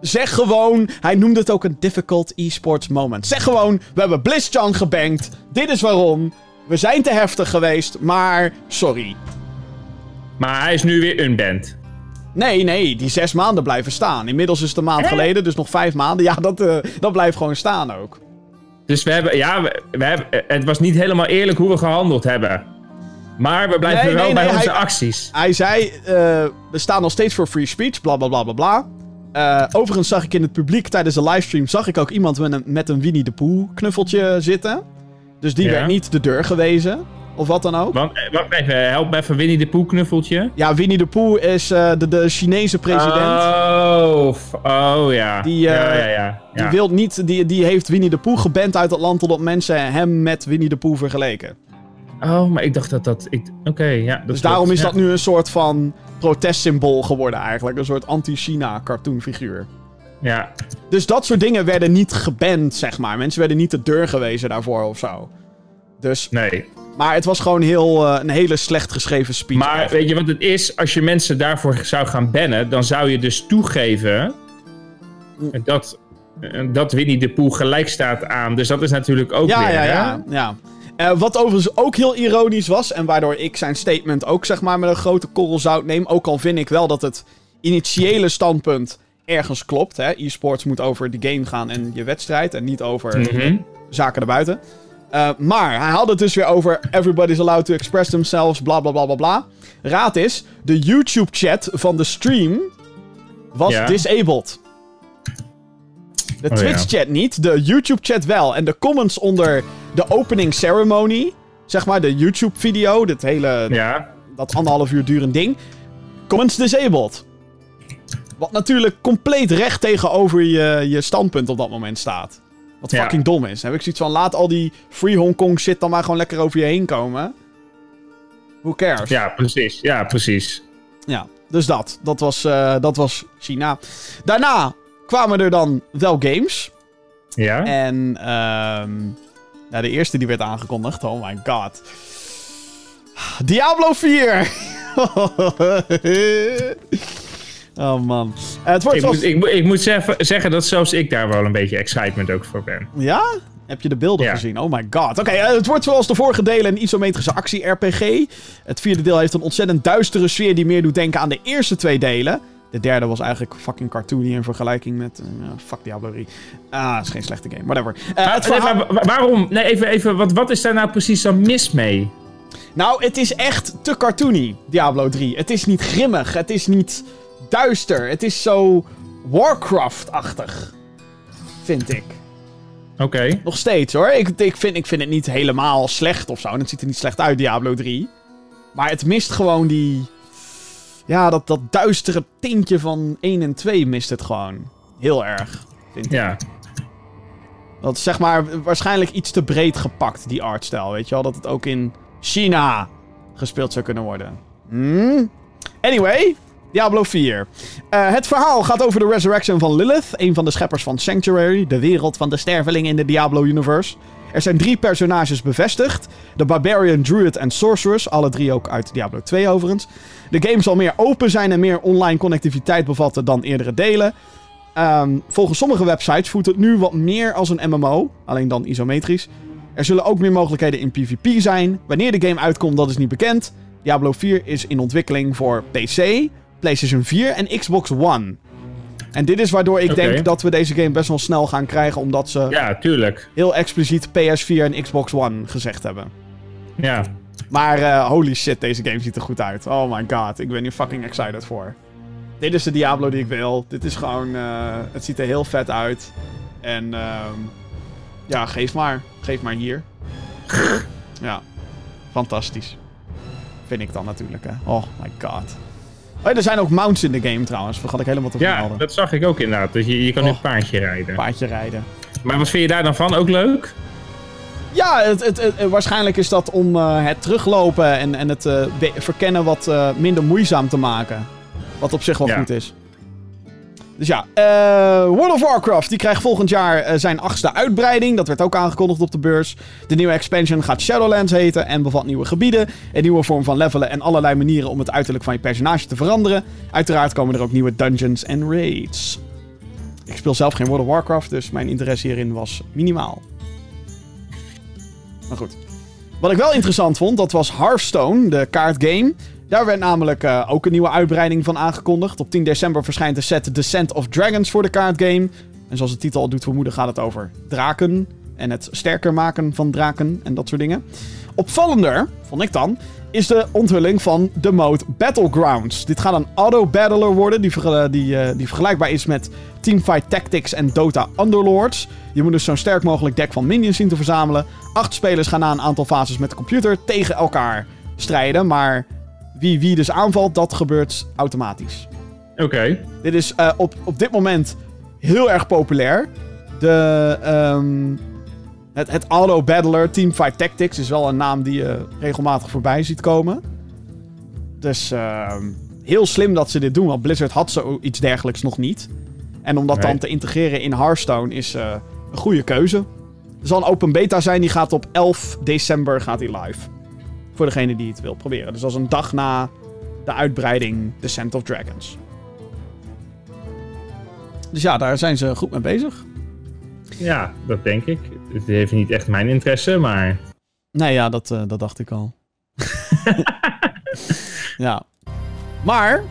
S1: Zeg gewoon. Hij noemde het ook een difficult e-sports moment. Zeg gewoon, we hebben BlizzChan gebankt. Dit is waarom. We zijn te heftig geweest, maar sorry.
S2: Maar hij is nu weer unband.
S1: Nee, nee, die zes maanden blijven staan. Inmiddels is het een maand geleden, dus nog vijf maanden. Ja, dat, eh, dat blijft gewoon staan ook.
S2: Dus we hebben, ja, we, we hebben, het was niet helemaal eerlijk hoe we gehandeld hebben. Maar we blijven
S1: Nee,
S2: wel
S1: nee,
S2: bij
S1: nee,
S2: onze
S1: hij-
S2: acties.
S1: Hij zei, eh, we staan nog steeds voor free speech, bla bla bla bla bla. Eh, overigens zag ik in het publiek tijdens de livestream... zag ik ook iemand met een, met een Winnie de Pooh knuffeltje zitten. Dus die
S2: Ja.
S1: werd niet de deur gewezen. Of wat dan ook.
S2: Want, eh, wacht even, help me even Winnie de Poe knuffeltje.
S1: Ja, Winnie de Pooh is eh, de, de Chinese president.
S2: Oh, oh ja.
S1: Die, eh,
S2: ja, ja, ja.
S1: Die, wil niet, die, die heeft Winnie de Pooh geband uit het land... totdat mensen hem met Winnie de Pooh vergeleken.
S2: Oh, maar ik dacht dat dat... Oké, ja. Dat
S1: Dus daarom is dat nu een soort van protestsymbool geworden eigenlijk. Een soort anti-China cartoonfiguur.
S2: Ja,
S1: Dus dat soort dingen werden niet geband, zeg maar. Mensen werden niet de deur gewezen daarvoor of zo. Dus,
S2: nee.
S1: Maar het was gewoon heel, eh, een hele slecht geschreven speech.
S2: Maar
S1: eigenlijk.
S2: weet je wat het is? Als je mensen daarvoor zou gaan bannen, dan zou je dus toegeven dat, eh, dat Winnie de Poe gelijk staat aan. Dus dat is natuurlijk ook
S1: ja,
S2: weer...
S1: ja, ja, ja. Eh, wat overigens ook heel ironisch was, en waardoor ik zijn statement ook zeg maar met een grote korrel zout neem. Ook al vind ik wel dat het initiële standpunt ergens klopt. E-sports moet over de game gaan en je wedstrijd en niet over
S2: Mhm.
S1: zaken erbuiten. Eh, maar hij had het dus weer over everybody's allowed to express themselves, bla bla bla bla bla. Raad is, de YouTube-chat van de stream was
S2: Ja.
S1: disabled. De
S2: Oh, ja.
S1: Twitch-chat niet, de YouTube-chat wel. En de comments onder de opening ceremony, zeg maar de YouTube-video, dit hele,
S2: Ja,
S1: dat anderhalf uur durend ding, comments disabled. Wat natuurlijk compleet recht tegenover je, je standpunt op dat moment staat. Wat
S2: Ja.
S1: fucking dom is. Dan heb ik zoiets van, laat al die Free Hong Kong shit dan maar gewoon lekker over je heen komen. Who cares?
S2: ja, precies. Ja, precies.
S1: Ja, dus dat. Dat was, eh, dat was China. Daarna kwamen er dan wel games.
S2: Ja?
S1: En nou, de eerste die werd aangekondigd, oh my god. Diablo 4! <laughs> oh man. Uh, het wordt
S2: ik,
S1: zoals...
S2: moet, ik, ik, moet zeggen, zeggen dat zelfs ik daar wel een beetje excitement ook voor ben.
S1: Ja? Heb je de beelden
S2: Ja.
S1: gezien? Oh my god. Oké, eh, het wordt zoals de vorige delen een isometrische actie-RPG. Het vierde deel heeft een ontzettend duistere sfeer die meer doet denken aan de eerste twee delen. De derde was eigenlijk fucking cartoony in vergelijking met... eh, fuck Diablo 3. Ah, het is geen slechte game. Whatever. Eh,
S2: Maar, nee, waarom? Nee, even, even wat, wat is daar nou precies zo mis mee?
S1: Nou, het is echt te cartoony, Diablo 3. Het is niet grimmig. Het is niet duister. Het is zo Warcraft-achtig. Vind ik.
S2: Oké.
S1: Nog steeds hoor. Ik, ik, vind, ik vind het niet helemaal slecht of zo. En het ziet er niet slecht uit, Diablo 3. Maar het mist gewoon die. Ja, dat, dat duistere tintje van 1 en 2 mist het gewoon. Heel erg. Vind ik.
S2: Ja.
S1: Dat is zeg maar waarschijnlijk iets te breed gepakt, die artstijl. Weet je wel? Dat het ook in China gespeeld zou kunnen worden. Hmm? Anyway, Diablo 4. Eh, het verhaal gaat over de resurrection van Lilith, een van de scheppers van Sanctuary, de wereld van de stervelingen in de Diablo-universe. Er zijn drie personages bevestigd: de Barbarian, Druid en Sorceress, alle drie ook uit Diablo 2 overigens. De game zal meer open zijn en meer online connectiviteit bevatten dan eerdere delen. Ehm, volgens sommige websites voelt het nu wat meer als een MMO, alleen dan isometrisch. Er zullen ook meer mogelijkheden in PvP zijn. Wanneer de game uitkomt, dat is niet bekend. Diablo 4 is in ontwikkeling voor PC, PlayStation 4 en Xbox One. En dit is waardoor ik denk dat we deze game best wel snel gaan krijgen, omdat ze
S2: Ja, tuurlijk.
S1: heel expliciet PS4 en Xbox One gezegd hebben.
S2: Ja.
S1: Maar eh, holy shit, deze game ziet er goed uit. Oh my god, ik ben hier fucking excited voor. Dit is de Diablo die ik wil. Dit is gewoon... eh, het ziet er heel vet uit. En ehm, ja, geef maar. Geef maar hier. ja, fantastisch. Vind ik dan natuurlijk, hè. Oh my god. Oh, ja, er zijn ook mounts in de game trouwens. Vergat ik helemaal te
S2: Ja,
S1: vermelden.
S2: dat zag ik ook inderdaad. Dus je, je kan nu
S1: Oh.
S2: een paardje rijden.
S1: Paardje rijden.
S2: Maar wat vind je daar dan van? Ook leuk?
S1: Ja, het, het, het- waarschijnlijk is dat om eh, het teruglopen en, en het eh, verkennen wat eh, minder moeizaam te maken. Wat op zich wel
S2: Ja.
S1: goed is. Dus ja, eh, World of Warcraft die krijgt volgend jaar eh, zijn achtste uitbreiding. Dat werd ook aangekondigd op de beurs. De nieuwe expansion gaat Shadowlands heten en bevat nieuwe gebieden, een nieuwe vorm van levelen en allerlei manieren om het uiterlijk van je personage te veranderen. Uiteraard komen er ook nieuwe dungeons en raids. Ik speel zelf geen World of Warcraft, dus mijn interesse hierin was minimaal. Maar goed. Wat ik wel interessant vond, dat was Hearthstone, de kaartgame. Daar werd namelijk eh, ook een nieuwe uitbreiding van aangekondigd. Op 10 december verschijnt de set Descent of Dragons voor de kaartgame. En zoals de titel al doet vermoeden gaat het over draken. En het sterker maken van draken en dat soort dingen. Opvallender, vond ik dan, is de onthulling van de mode Battlegrounds. Dit gaat een auto-battler worden die, die, eh, die vergelijkbaar is met Teamfight Tactics en Dota Underlords. Je moet dus zo'n sterk mogelijk deck van minions zien te verzamelen. Acht spelers gaan na een aantal fases met de computer tegen elkaar strijden. Maar wie wie dus aanvalt, dat gebeurt automatisch.
S2: Oké.
S1: Dit is eh, op, op dit moment heel erg populair. De, ehm, het, het Auto Battler Teamfight Tactics is wel een naam die je regelmatig voorbij ziet komen. Dus ehm, heel slim dat ze dit doen, want Blizzard had zoiets dergelijks nog niet. En om dat dan te integreren in Hearthstone is eh, een goede keuze. Er zal een open beta zijn, die gaat op 11 december gaat die live. Voor degene die het wil proberen. Dus dat is een dag na de uitbreiding Descent of Dragons. Dus ja, daar zijn ze goed mee bezig.
S2: Ja, dat denk ik. Het heeft niet echt mijn interesse, maar...
S1: Nee, ja, dat, eh, dat dacht ik al. <laughs> ja. Maar,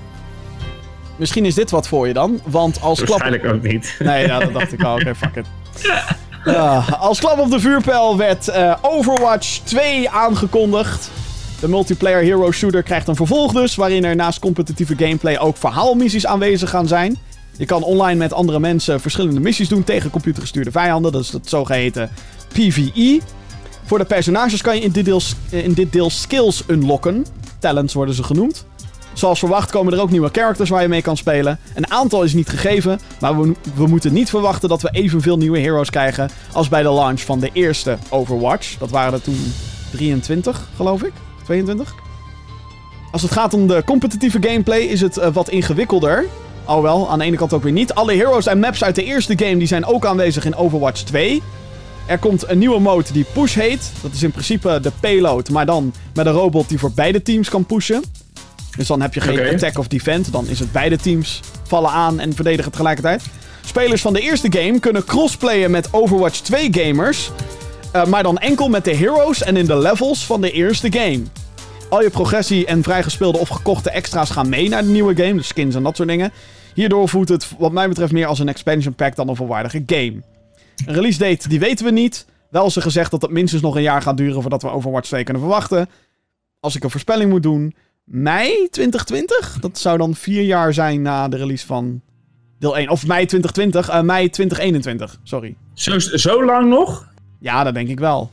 S1: misschien is dit wat voor je dan. Want als klap...
S2: Waarschijnlijk ook niet.
S1: Nee, ja, dat dacht ik al. <laughs> Oké, fuck it. Ja, als klap op de vuurpijl werd eh, Overwatch 2 aangekondigd. De multiplayer hero shooter krijgt een vervolg dus, waarin er naast competitieve gameplay ook verhaalmissies aanwezig gaan zijn. Je kan online met andere mensen verschillende missies doen tegen computergestuurde vijanden. Dat is het zogeheten PvE. Voor de personages kan je in dit, deel, in dit deel skills unlocken. Talents worden ze genoemd. Zoals verwacht komen er ook nieuwe characters waar je mee kan spelen. Een aantal is niet gegeven, maar we, we moeten niet verwachten dat we evenveel nieuwe heroes krijgen als bij de launch van de eerste Overwatch. Dat waren er toen 23, geloof ik. 22. Als het gaat om de competitieve gameplay is het eh, wat ingewikkelder. Alhoewel, aan de ene kant ook weer niet. Alle heroes en maps uit de eerste game die zijn ook aanwezig in Overwatch 2. Er komt een nieuwe mode die Push heet. Dat is in principe de payload, maar dan met een robot die voor beide teams kan pushen. Dus dan heb je geen attack of defend. Dan is het beide teams vallen aan en verdedigen tegelijkertijd. Spelers van de eerste game kunnen crossplayen met Overwatch 2 gamers. eh, maar dan enkel met de heroes en in de levels van de eerste game. Al je progressie en vrijgespeelde of gekochte extra's gaan mee naar de nieuwe game. Dus skins en dat soort dingen. Hierdoor voelt het wat mij betreft meer als een expansion pack dan een volwaardige game. Een release date, die weten we niet. Wel is er gezegd dat het minstens nog een jaar gaat duren voordat we Overwatch 2 kunnen verwachten. Als ik een voorspelling moet doen, mei 2020? Dat zou dan vier jaar zijn na de release van deel 1. Of mei 2020, eh, mei 2021, sorry.
S2: Zo, zo lang nog?
S1: Ja, dat denk ik wel.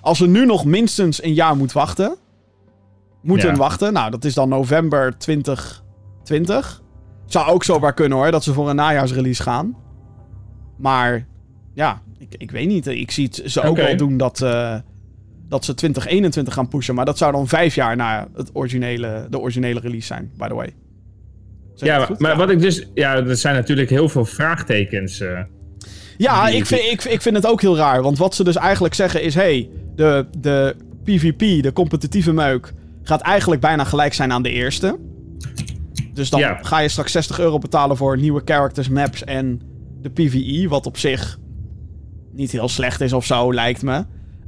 S1: Als we nu nog minstens een jaar moeten wachten. Moeten
S2: Ja.
S1: wachten. Nou, dat is dan november 2020. Zou ook zomaar kunnen hoor, dat ze voor een najaarsrelease gaan. Maar ja, ik, ik weet niet. Ik zie het ze ook wel doen dat, eh, dat ze 2021 gaan pushen. Maar dat zou dan vijf jaar na het originele, de originele release zijn, by the way. Zeg
S2: Ja, maar, wat ik dus... Ja, er zijn natuurlijk heel veel vraagtekens. eh.
S1: Ja, ik vind, ik, ik vind het ook heel raar. Want wat ze dus eigenlijk zeggen is... hey, de, de PvP, de competitieve meuk... gaat eigenlijk bijna gelijk zijn aan de eerste. Dus dan
S2: Ja.
S1: ga je straks 60 euro betalen voor nieuwe characters, maps en de PvE. Wat op zich niet heel slecht is of zo, lijkt me.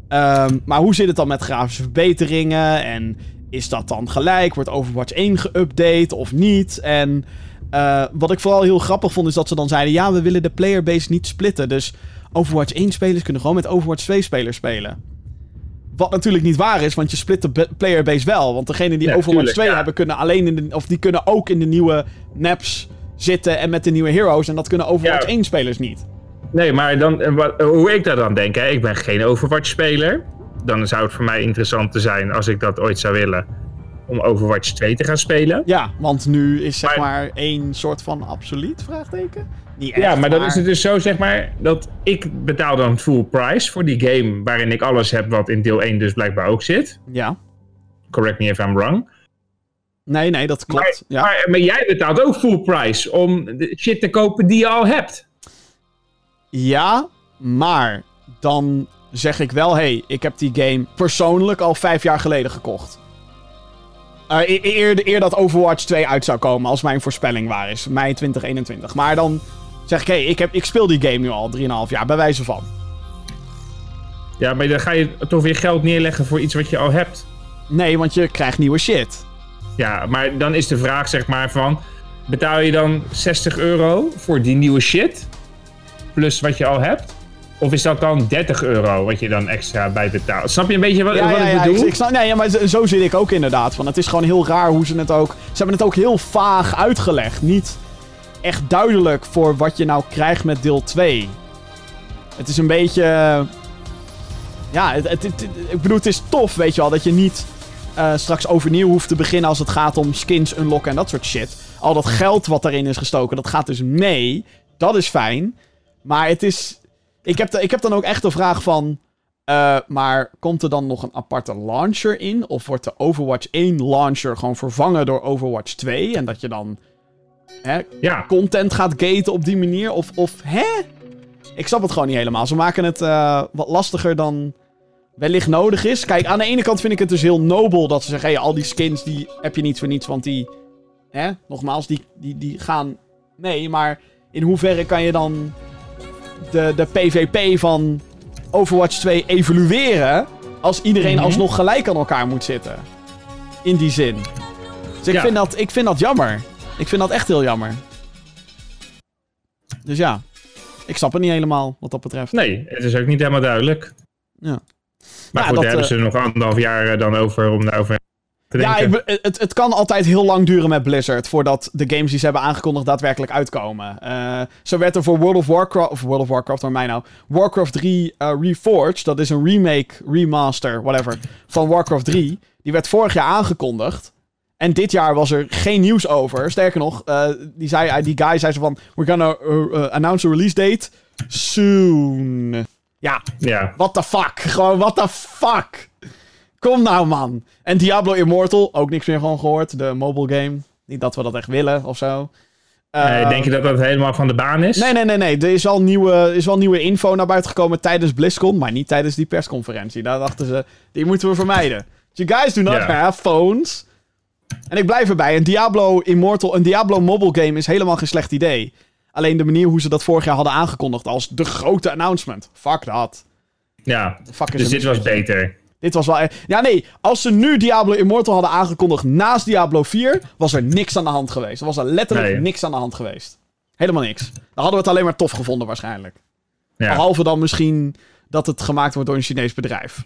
S1: Ehm, maar hoe zit het dan met grafische verbeteringen? En is dat dan gelijk? Wordt Overwatch 1 geüpdate of niet? En eh, wat ik vooral heel grappig vond, is dat ze dan zeiden: ja, we willen de playerbase niet splitten. Dus Overwatch 1 spelers kunnen gewoon met Overwatch 2 spelers spelen. Wat natuurlijk niet waar is, want je split de playerbase wel. Want degenen die
S2: Ja,
S1: Overwatch
S2: tuurlijk,
S1: 2
S2: ja.
S1: hebben, kunnen alleen in de. Of die kunnen ook in de nieuwe maps zitten en met de nieuwe heroes. En dat kunnen Overwatch
S2: Ja.
S1: 1 spelers niet.
S2: Nee, maar dan, eh, wat- hoe ik daar dan denk, hè, ik ben geen Overwatch-speler. Dan zou het voor mij interessant te zijn, als ik dat ooit zou willen, om Overwatch 2 te gaan spelen.
S1: Ja, want nu is zeg
S2: Maar-
S1: maar één soort van absoluut vraagteken. Niet echt,
S2: Ja, maar dan is het dus zo, zeg maar, dat ik betaal dan full price voor die game waarin ik alles heb wat in deel 1 dus blijkbaar ook zit.
S1: Ja.
S2: Correct me if I'm wrong.
S1: Nee, nee, dat klopt.
S2: Maar,
S1: ja.
S2: maar, maar jij betaalt ook full price om de shit te kopen die je al hebt.
S1: Ja, maar dan zeg ik wel: hey, ik heb die game persoonlijk al vijf jaar geleden gekocht. Eh, e- eer, eer dat Overwatch 2 uit zou komen, als mijn voorspelling waar is. Mei 2021. Maar dan zeg ik: hey, ik, heb, ik speel die game nu al 3,5 jaar, bij wijze van.
S2: Ja, maar dan ga je toch weer geld neerleggen voor iets wat je al hebt.
S1: Nee, want je krijgt nieuwe shit.
S2: Ja, maar dan is de vraag zeg maar van... Betaal je dan 60 euro voor die nieuwe shit? Plus wat je al hebt? Of is dat dan 30 euro wat je dan extra bij betaalt? Snap je een beetje wat,
S1: Ja,
S2: wat
S1: ja,
S2: ik
S1: ja,
S2: bedoel?
S1: ik, ik snap, nee, ja, maar zo, zit ik ook inderdaad. Van, het is gewoon heel raar hoe ze het ook... Ze hebben het ook heel vaag uitgelegd. Niet echt duidelijk voor wat je nou krijgt met deel 2. Het is een beetje... Ja, het, het, het- ik bedoel, het is tof, weet je wel, dat je niet eh, straks overnieuw hoeft te beginnen als het gaat om skins unlocken en dat soort shit. Al dat geld wat daarin is gestoken, dat gaat dus mee. Dat is fijn. Maar het is... Ik heb, da- ik heb dan ook echt de vraag van... eh, maar komt er dan nog een aparte launcher in? Of wordt de Overwatch 1 launcher gewoon vervangen door Overwatch 2? En dat je dan hè,
S2: Ja,
S1: content gaat gaten op die manier? Of, of hè? Ik snap het gewoon niet helemaal. Ze maken het eh, wat lastiger dan wellicht nodig is. Kijk, aan de ene kant vind ik het dus heel nobel dat ze zeggen... Hey, al die skins die heb je niet voor niets, want die... Hè, nogmaals, die, die, die gaan mee. Maar in hoeverre kan je dan de, de PvP van Overwatch 2 evalueren... als iedereen
S2: Mhm.
S1: alsnog gelijk aan elkaar moet zitten? In die zin. Dus ik,
S2: Ja.
S1: vind dat, ik vind dat jammer. Ik vind dat echt heel jammer. Dus ja, ik snap het niet helemaal wat dat betreft.
S2: nee, het is ook niet helemaal duidelijk.
S1: Ja.
S2: Maar
S1: Ja,
S2: goed, daar hebben
S1: eh,
S2: ze nog anderhalf jaar eh, dan over om daarover
S1: Ja, ik het, het kan altijd heel lang duren met Blizzard voordat de games die ze hebben aangekondigd daadwerkelijk uitkomen. Eh, zo werd er voor World of Warcraft, of World of Warcraft door mij nou, Warcraft 3 eh, Reforged, dat is een remake, remaster, whatever, van Warcraft 3. Die werd vorig jaar aangekondigd. En dit jaar was er geen nieuws over. Sterker nog, eh, die, zei, die guy zei zo van, we're gonna announce a release date soon. Ja,
S2: Ja,
S1: What the fuck? Gewoon, what the fuck? Kom nou, man. En Diablo Immortal, ook niks meer van gehoord. De mobile game. Niet dat we dat echt willen of zo.
S2: Uh, denk je dat dat helemaal van de baan is?
S1: Nee, nee, nee. nee. Er is wel, nieuwe, is wel nieuwe info naar buiten gekomen tijdens BlizzCon, maar niet tijdens die persconferentie. Daar dachten ze, die moeten we vermijden. You guys do not have phones. En ik blijf erbij. Een Diablo Immortal, een Diablo mobile game is helemaal geen slecht idee. Alleen de manier hoe ze dat vorig jaar hadden aangekondigd als de grote announcement. Fuck dat.
S2: Ja, dus dit was beter.
S1: Dit was wel... Ja, nee. Als ze nu Diablo Immortal hadden aangekondigd naast Diablo 4... was er niks aan de hand geweest. Er was er letterlijk niks aan de hand geweest. Helemaal niks. Dan hadden we het alleen maar tof gevonden waarschijnlijk. Ja. Behalve dan misschien dat het gemaakt wordt door een Chinees bedrijf.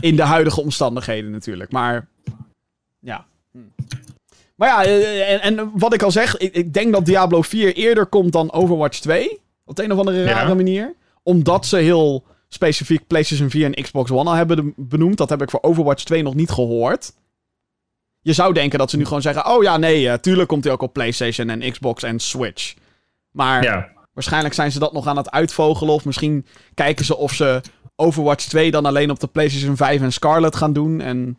S1: In de huidige omstandigheden natuurlijk. Maar... Ja. Hm. Maar ja, eh, en, en, wat ik al zeg... Ik, ik, denk dat Diablo 4 eerder komt dan Overwatch 2. Op de een of andere rare manier. Omdat ze heel specifiek PlayStation 4 en Xbox One al hebben benoemd. Dat heb ik voor Overwatch 2 nog niet gehoord. Je zou denken dat ze nu gewoon zeggen: Oh ja, nee, uh, tuurlijk komt hij ook op PlayStation en Xbox en Switch. Maar ja. waarschijnlijk zijn ze dat nog aan het uitvogelen. Of misschien kijken ze of ze Overwatch 2 dan alleen op de PlayStation 5 en Scarlet gaan doen. En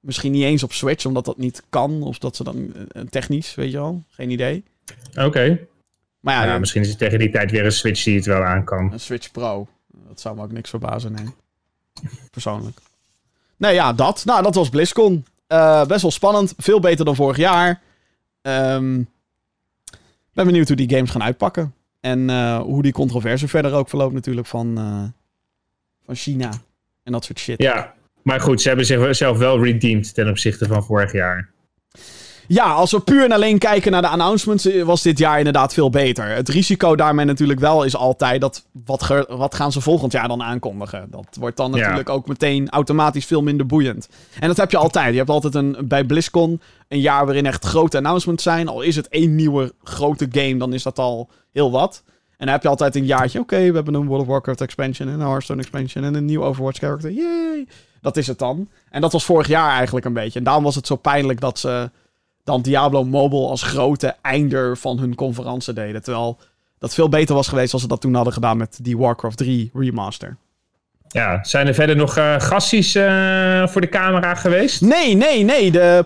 S1: misschien niet eens op Switch, omdat dat niet kan. Of dat ze dan uh, technisch, weet je wel. Geen idee.
S2: Oké. Maar ja, ja, misschien is het tegen die tijd weer een Switch die het wel aan kan.
S1: Een Switch Pro. Dat zou me ook niks verbazen, nee. Persoonlijk. Nee, ja, dat. Nou, dat was BlizzCon. Uh, best wel spannend. Veel beter dan vorig jaar. Um, ben benieuwd hoe die games gaan uitpakken. En uh, hoe die controverse verder ook verloopt natuurlijk van, uh, van China. En dat soort shit.
S2: Ja, maar goed, ze hebben zichzelf wel redeemed ten opzichte van vorig jaar.
S1: Ja, als we puur en alleen kijken naar de announcements, eh, was dit jaar inderdaad veel beter. Het risico daarmee natuurlijk wel is altijd dat wat, wat gaan ze volgend jaar dan aankondigen? Dat wordt dan natuurlijk ook meteen automatisch veel minder boeiend. En dat heb je altijd. Je hebt altijd een, bij BlizzCon een jaar waarin echt grote announcements zijn. Al is het één nieuwe grote game, dan is dat al heel wat. En dan heb je altijd een jaartje, oké, we hebben een World of Warcraft expansion en een Hearthstone expansion en een nieuw Overwatch character. Yay! Dat is het dan. En dat was vorig jaar eigenlijk een beetje. En daarom was het zo pijnlijk dat ze dan Diablo Mobile als grote einder van hun conferentie deden. Terwijl dat veel beter was geweest als ze dat toen hadden gedaan met die Warcraft 3 remaster.
S2: Ja, zijn er verder nog uh, gassies uh, voor de camera geweest?
S1: Nee, nee, nee. De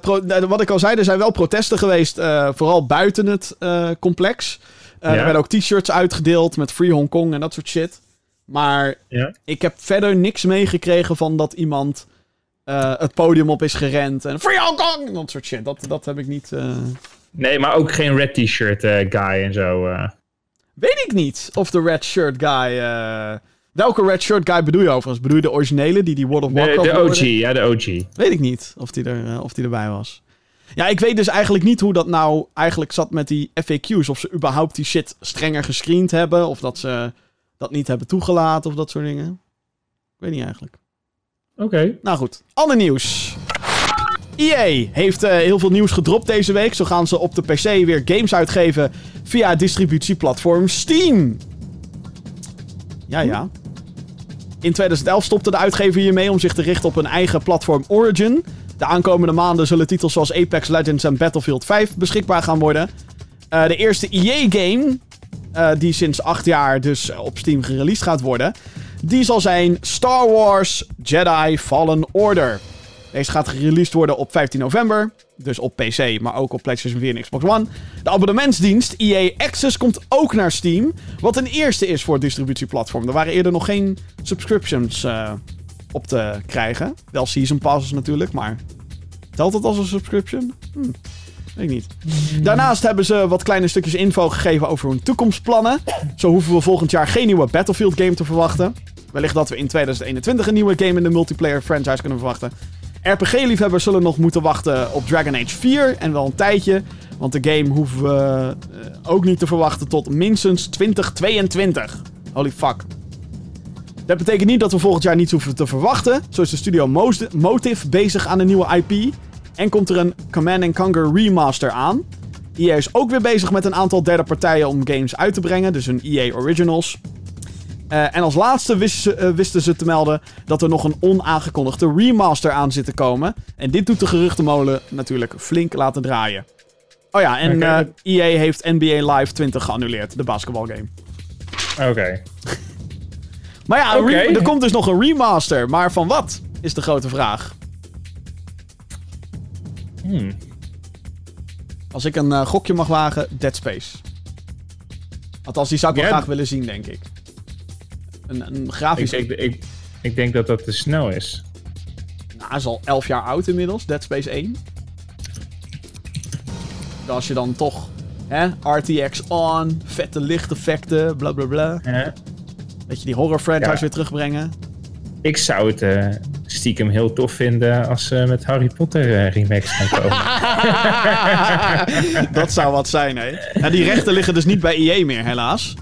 S1: wat ik al zei, er zijn wel protesten geweest. Uh, vooral buiten het complex. Ja. Er werden ook t-shirts uitgedeeld met Free Hong Kong en dat soort shit. Maar ja. ik heb verder niks meegekregen van dat iemand uh, het podium op is gerend. En Free Hong Kong! Dat soort shit. Dat, dat heb ik niet. Uh...
S2: Nee, maar ook geen red t-shirt uh, guy en zo.
S1: Weet ik niet of de red shirt guy. Welke red shirt guy bedoel je overigens? Bedoel je de originele die die World of Warcraft
S2: De, de OG, ja, de OG.
S1: Weet ik niet of die, er, of die erbij was. Ja, ik weet dus eigenlijk niet hoe dat nou eigenlijk zat met die FAQ's. Of ze überhaupt die shit strenger gescreend hebben. Of dat ze dat niet hebben toegelaten of dat soort dingen. Ik weet niet eigenlijk.
S2: Oké.
S1: Nou goed, ander nieuws. EA heeft uh, heel veel nieuws gedropt deze week. Zo gaan ze op de PC weer games uitgeven via distributieplatform Steam. Ja, ja. In 2011 stopte de uitgever hiermee om zich te richten op een eigen platform Origin. De aankomende maanden zullen titels zoals Apex Legends en Battlefield 5 beschikbaar gaan worden. Uh, de eerste EA-game, eh, die sinds acht jaar dus op Steam gereleased gaat worden, die zal zijn Star Wars Jedi Fallen Order. Deze gaat gereleased worden op 15 november. Dus op PC, maar ook op PlayStation 4 en Xbox One. De abonnementsdienst EA Access komt ook naar Steam. Wat een eerste is voor het distributieplatform. Er waren eerder nog geen subscriptions uh, op te krijgen. Wel season passes natuurlijk, maar... Telt dat als een subscription? Hm. Weet ik niet. Daarnaast hebben ze wat kleine stukjes info gegeven over hun toekomstplannen. Zo hoeven we volgend jaar geen nieuwe Battlefield game te verwachten. Wellicht dat we in 2021 een nieuwe game in de multiplayer franchise kunnen verwachten. RPG-liefhebbers zullen nog moeten wachten op Dragon Age 4 en wel een tijdje. Want de game hoeven we uh, ook niet te verwachten tot minstens 2022. Holy fuck. Dat betekent niet dat we volgend jaar niets hoeven te verwachten. Zo is de studio Motive bezig aan een nieuwe IP. En komt er een Command Conquer remaster aan. EA is ook weer bezig met een aantal derde partijen om games uit te brengen. Dus een EA Originals. Uh, en als laatste wisten ze, uh, wisten ze te melden dat er nog een onaangekondigde remaster aan zit te komen. En dit doet de geruchtenmolen natuurlijk flink laten draaien. Oh ja, en okay. uh, EA heeft NBA Live 20 geannuleerd, de basketbalgame.
S2: Oké. Okay. <laughs>
S1: maar ja, okay. er komt dus nog een remaster. Maar van wat, is de grote vraag.
S2: Hmm.
S1: Als ik een eh, gokje mag wagen, Dead Space. Althans, die zou ik wel graag willen zien, denk ik. Een, een
S2: Ik
S1: grafisch...
S2: denk, ik, ik denk dat dat te snel is.
S1: Nou, hij is al 11 jaar oud inmiddels, Dead Space 1. Als je dan toch, hè, RTX on, vette lichteffecten, bla bla bla. Weet je, die horror franchise
S2: Ja.
S1: weer terugbrengen.
S2: Ik zou het eh, stiekem heel tof vinden als ze met Harry Potter eh, remakes gaan komen. <laughs>
S1: Dat zou wat zijn, hè. Nou, die rechten liggen dus niet bij EA meer, helaas.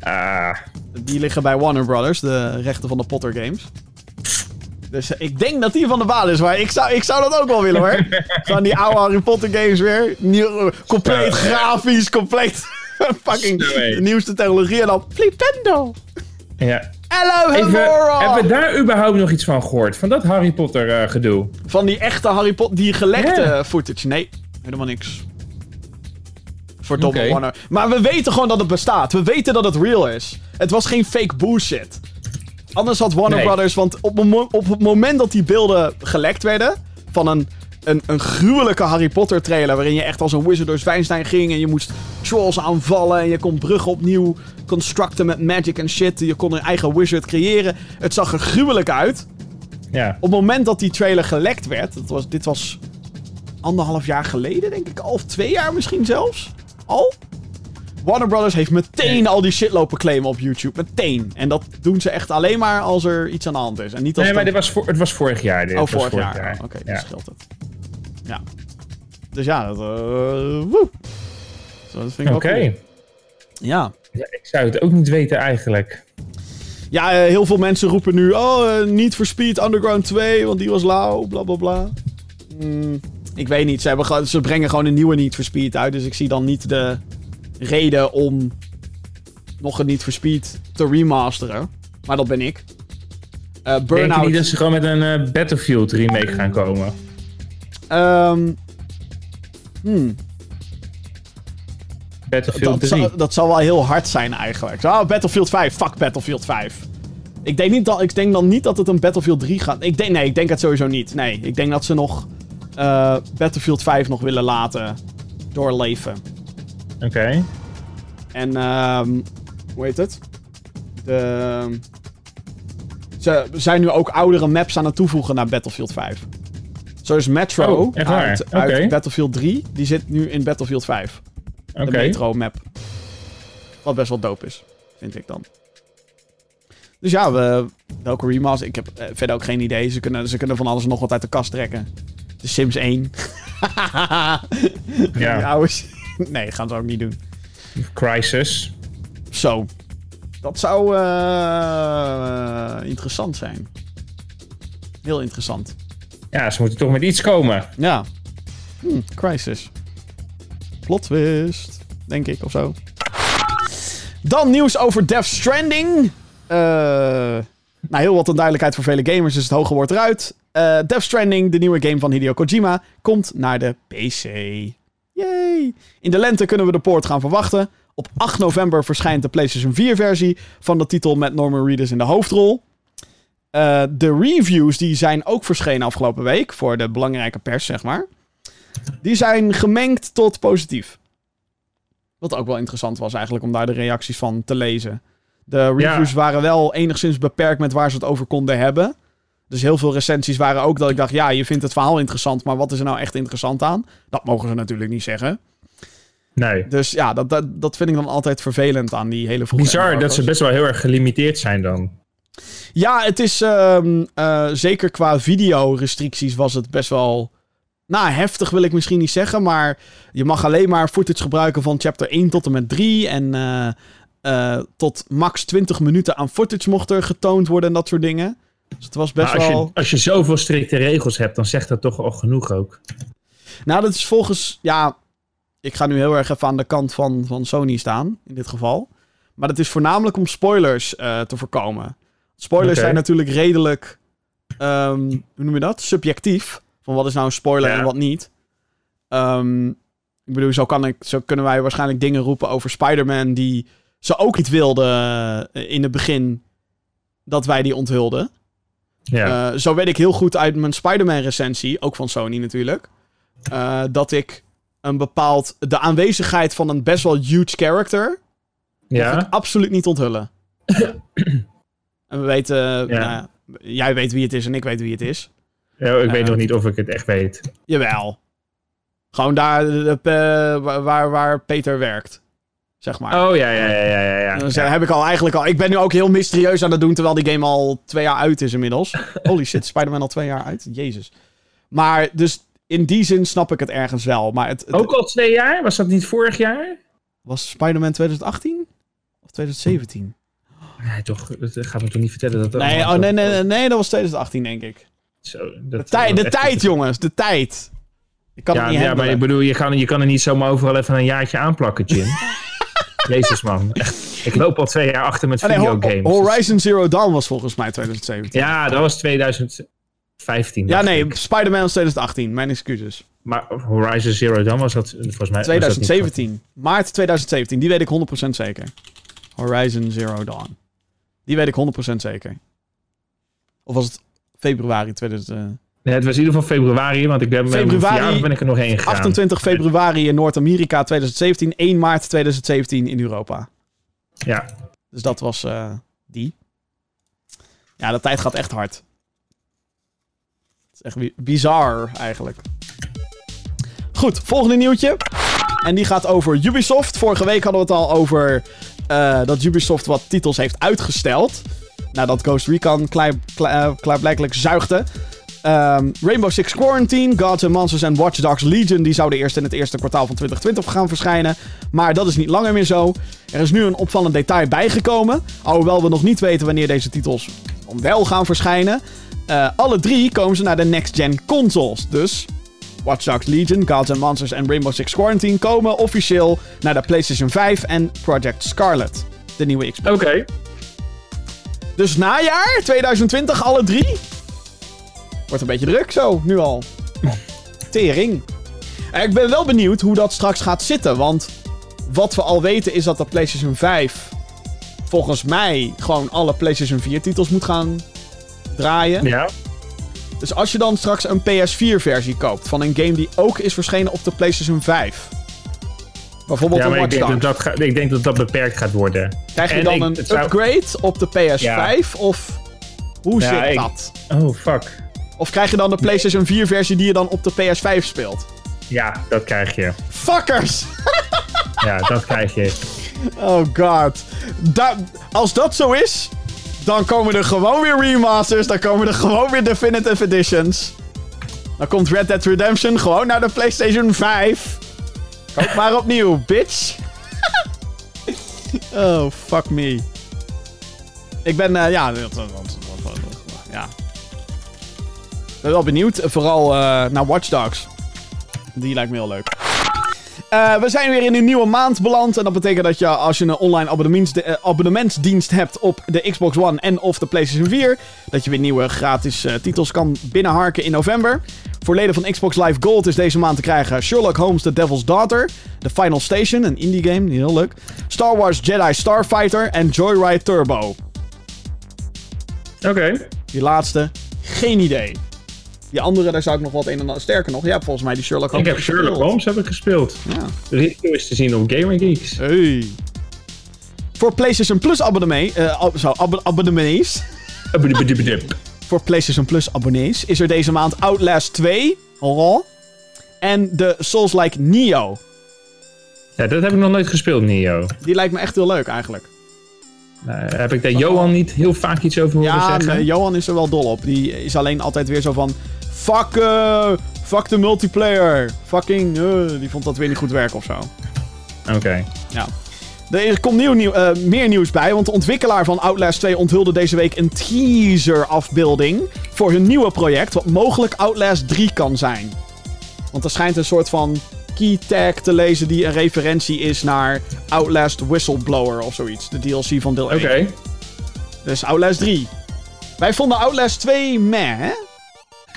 S2: ah,
S1: Die liggen bij Warner Brothers, de rechten van de Potter games. Dus eh, ik denk dat die van de baan is, maar ik zou, ik zou dat ook wel willen hoor. <laughs> Aan die oude Harry Potter games weer. Nieuw, compleet
S2: Zo, ja.
S1: grafisch, compleet <laughs> fucking nieuwste technologie. En dan Flipendo.
S2: ja.
S1: Hello,
S2: Even, hebben we daar überhaupt nog iets van gehoord? Van dat Harry Potter eh, gedoe?
S1: Van die echte Harry Potter, die gelekte footage. Nee, helemaal niks. Verdomme
S2: Oké.
S1: Warner. Maar we weten gewoon dat het bestaat. We weten dat het real is. Het was geen fake bullshit. Anders had Warner
S2: Nee.
S1: Brothers... Want op, op het moment dat die beelden gelekt werden... Van een, een, een gruwelijke Harry Potter trailer... Waarin je echt als een wizard door Zwijnstein ging... En je moest trolls aanvallen... En je kon bruggen opnieuw constructen met magic en shit. Je kon een eigen wizard creëren. Het zag er gruwelijk uit.
S2: Ja.
S1: Op het moment dat die trailer gelekt werd, dat was, dit was anderhalf jaar geleden, denk ik al, of twee jaar misschien zelfs, al. Warner Brothers heeft meteen al die shit lopen claimen op YouTube. Meteen. En dat doen ze echt alleen maar als er iets aan de hand is. En niet als
S2: Nee, maar dit was voor, het was vorig jaar. Dit
S1: Oh, vorig jaar. Oké,
S2: Ja.
S1: dus scheelt het. Ja. Dus ja, dat... eh, woe. Zo, dat vind ik
S2: Oké.
S1: cool. Ja.
S2: Ja, ik zou het ook niet weten eigenlijk.
S1: Ja, eh, heel veel mensen roepen nu... Oh, eh, niet voor Speed Underground 2, want die was lauw, bla bla bla. Mm, ik weet niet. Ze, hebben, ze brengen gewoon een nieuwe Need for Speed uit. Dus ik zie dan niet de reden om nog een Need for Speed te remasteren. Maar dat ben ik. Eh
S2: Denk je niet
S1: Burnout.
S2: dat ze gewoon met een eh, Battlefield remake gaan komen?
S1: ehm, hmm,
S2: Battlefield
S1: dat,
S2: 3.
S1: zou, dat zou wel heel hard zijn eigenlijk. Oh, Battlefield 5. Fuck Battlefield 5. Ik denk, niet dat, ik denk dan niet dat het een Battlefield 3 gaat. Ik denk, nee, ik denk het sowieso niet. Nee, ik denk dat ze nog eh, Battlefield 5 nog willen laten doorleven.
S2: Oké.
S1: En, ehm hoe heet het? De, ze zijn nu ook oudere maps aan het toevoegen naar Battlefield 5. Zo is Metro
S2: Oh,
S1: uit. Battlefield 3. Die zit nu in Battlefield 5. De
S2: Oké.
S1: Metro map. Wat best wel dope is, vind ik dan. Dus ja, we, welke remaster? Ik heb eh, verder ook geen idee. Ze kunnen, ze kunnen van alles en nog wat uit de kast trekken. De Sims 1. <laughs> Die
S2: Ja.
S1: oude... Nee, gaan ze ook niet doen.
S2: Crisis.
S1: Zo. Dat zou eh, interessant zijn. Heel interessant.
S2: Ja, ze moeten toch met iets komen.
S1: Ja. Hm, crisis. Plot twist, denk ik, of zo. Dan nieuws over Death Stranding. Eh nou, heel wat onduidelijkheid voor vele gamers, dus het hoge woord eruit. Eh Death Stranding, de nieuwe game van Hideo Kojima, komt naar de PC. Yay! In de lente kunnen we de poort gaan verwachten. Op 8 november verschijnt de PlayStation 4-versie van de titel met Norman Reedus in de hoofdrol. Eh, de reviews die zijn ook verschenen afgelopen week voor de belangrijke pers, zeg maar. Die zijn gemengd tot positief. Wat ook wel interessant was eigenlijk om daar de reacties van te lezen. De reviews waren wel enigszins beperkt met waar ze het over konden hebben. Dus heel veel recensies waren ook dat ik dacht, ja, je vindt het verhaal interessant, maar wat is er nou echt interessant aan? Dat mogen ze natuurlijk niet zeggen.
S2: Nee.
S1: Dus ja, dat, dat, dat vind ik dan altijd vervelend aan die hele vroege
S2: Bizar dat ze best wel heel erg gelimiteerd zijn dan.
S1: Ja, het is ehm, eh, zeker qua videorestricties was het best wel. Nou, heftig wil ik misschien niet zeggen, maar je mag alleen maar footage gebruiken van chapter 1 tot en met 3. En eh, eh, tot max 20 minuten aan footage mocht er getoond worden en dat soort dingen. Dus het was best
S2: als,
S1: wel.
S2: je, als je zoveel strikte regels hebt, dan zegt dat toch al genoeg ook.
S1: Nou, dat is volgens. Ja, ik ga nu heel erg even aan de kant van, van Sony staan, in dit geval. Maar dat is voornamelijk om spoilers eh, te voorkomen. Spoilers zijn natuurlijk redelijk. ehm, hoe noem je dat? Subjectief. Van wat is nou een spoiler
S2: Ja.
S1: en wat niet. Ehm, ik bedoel, zo, kan ik, zo kunnen wij waarschijnlijk dingen roepen over Spider-Man. die ze ook niet wilden eh, in het begin. dat wij die onthulden.
S2: Ja.
S1: Eh, zo weet ik heel goed uit mijn Spider-Man recensie, ook van Sony natuurlijk, eh, dat ik een bepaald... De aanwezigheid van een best wel huge character...
S2: Ja.
S1: ik absoluut niet onthullen. <coughs> en we weten... nou ja, jij weet wie het is en ik weet wie het is.
S2: Ja, ik weet
S1: Eh.
S2: nog niet of ik het echt weet.
S1: Jawel. Gewoon daar waar, waar Peter werkt. Zeg maar.
S2: Oh ja, ja, ja, ja, ja. ja.
S1: Dus heb ik al eigenlijk al. Ik ben nu ook heel mysterieus aan het doen, terwijl die game al twee jaar uit is inmiddels. <laughs> Holy shit, Spider-Man al twee jaar uit? Jezus. Maar dus in die zin snap ik het ergens wel. Maar het, het-
S2: Ook al twee jaar? Was dat niet vorig jaar?
S1: was Spider-Man 2018 of 2017?
S2: Nee, toch. Dat gaat me toch niet vertellen dat dat.
S1: Nee, oh, nee, nee, nee, nee, dat was 2018 denk ik.
S2: Zo,
S1: De, tijd, de
S2: echt-
S1: tijd, jongens, de tijd. Ik kan
S2: Ja,
S1: het niet
S2: ja maar ik bedoel, je kan, je kan er niet zomaar overal even een jaartje aanplakken, Jim. <laughs> Jezus, man. Echt, ik loop al twee jaar achter met
S1: Ah, nee,
S2: videogames.
S1: Horizon Zero Dawn was volgens mij 2017.
S2: Ja, dat was 2015.
S1: Ja, nee. Spider-Man was 2018. Mijn excuses.
S2: Maar Horizon Zero Dawn was dat volgens mij... was dat niet
S1: 2017. Maart 2017. Die weet ik 100% zeker. Horizon Zero Dawn. Die weet ik 100% zeker. Of was het februari 2000, eh,
S2: Nee, het was in ieder geval februari, want ik ben
S1: Februari,
S2: ben ik er nog heen gegaan.
S1: 28 februari in Noord-Amerika 2017. 1 maart 2017 in Europa.
S2: Ja,
S1: Dus dat was eh, die. Ja, de tijd gaat echt hard. Het is echt bi- bizar eigenlijk. Goed, volgende nieuwtje. En die gaat over Ubisoft. Vorige week hadden we het al over eh, dat Ubisoft wat titels heeft uitgesteld. Nadat Ghost Recon eh, klaarblijkelijk zuigde. Ehm, Rainbow Six Quarantine, Gods and Monsters en Watch Dogs Legion... die zouden eerst in het eerste kwartaal van 2020 gaan verschijnen. Maar dat is niet langer meer zo. Er is nu een opvallend detail bijgekomen. Alhoewel we nog niet weten wanneer deze titels wel gaan verschijnen. Eh, alle drie komen ze naar de next-gen consoles. Dus Watch Dogs Legion, Gods and Monsters en Rainbow Six Quarantine... komen officieel naar de PlayStation 5 en Project Scarlet. De nieuwe Xbox.
S2: oké.
S1: Dus najaar 2020 alle drie? Wordt een beetje druk zo, nu al. Tering. En ik ben wel benieuwd hoe dat straks gaat zitten. Want wat we al weten is dat de PlayStation 5... volgens mij gewoon alle PlayStation 4 titels moet gaan draaien.
S2: Ja,
S1: Dus als je dan straks een PS4-versie koopt van een game die ook is verschenen op de PlayStation 5... Bijvoorbeeld
S2: ja
S1: een
S2: maar ik
S1: Watch
S2: denk, dat dat, ik denk dat dat beperkt gaat worden.
S1: Krijg je
S2: en
S1: dan
S2: ik-
S1: een
S2: zou-
S1: upgrade op de PS5? Of hoe
S2: Ja,
S1: zit
S2: ik-
S1: dat?
S2: Oh, fuck.
S1: Of krijg je dan de PlayStation 4 versie die je dan op de PS5 speelt?
S2: Ja, dat krijg je.
S1: Fuckers! <laughs>
S2: Ja, dat krijg je.
S1: Oh god. Da- als dat zo is, dan komen er gewoon weer remasters. Dan komen er gewoon weer definitive editions. Dan komt Red Dead Redemption gewoon naar de PlayStation 5. Koop <laughs> maar opnieuw, bitch. <laughs> oh, fuck me. Ik ben, eh, ja, ja. Ik ben wel benieuwd, vooral eh, naar Watch Dogs. Die lijkt me heel leuk. Eh, we zijn weer in een nieuwe maand beland. En dat betekent dat je als je een online eh, abonnementsdienst hebt op de Xbox One en of de PlayStation 4, dat je weer nieuwe gratis titels kan binnenharken in november. Voor leden van Xbox Live Gold is deze maand te krijgen Sherlock Holmes The Devil's Daughter, The Final Station, een indie game, heel leuk, Star Wars Jedi Starfighter en Joyride Turbo.
S2: Oké.
S1: Die laatste, geen idee. Die andere, daar zou ik nog wat een en ander... Sterker nog, jij hebt volgens mij die Sherlock
S2: Ik
S1: Holmes
S2: heb Sherlock
S1: gespeeld.
S2: Holmes heb ik gespeeld.
S1: Ja.
S2: De review is te zien op Gamer Geeks.
S1: Hey. Voor PlayStation Plus abonnee, eh, zo, ab- abonnees. <laughs> Voor PlayStation Plus abonnees is er deze maand Outlast 2. Oh, en de Souls-like Neo.
S2: Ja, dat heb ik nog nooit gespeeld, Nio.
S1: Die lijkt me echt heel leuk eigenlijk.
S2: Nou, heb ik daar Johan niet heel vaak iets over horen
S1: Ja,
S2: zeggen?
S1: nee, Johan is er wel dol op. Die is alleen altijd weer zo van... Fuck, eh, fuck de multiplayer. Fucking, eh, die vond dat weer niet goed werken of zo.
S2: Oké.
S1: Ja. Er komt nieuw, nieuw, eh, meer nieuws bij, want de ontwikkelaar van Outlast 2 onthulde deze week een teaser-afbeelding voor hun nieuwe project, wat mogelijk Outlast 3 kan zijn. Want er schijnt een soort van key tag te lezen die een referentie is naar Outlast Whistleblower of zoiets, de DLC van deel 1.
S2: Oké.
S1: Dus Outlast 3. Wij vonden Outlast 2 meh, hè?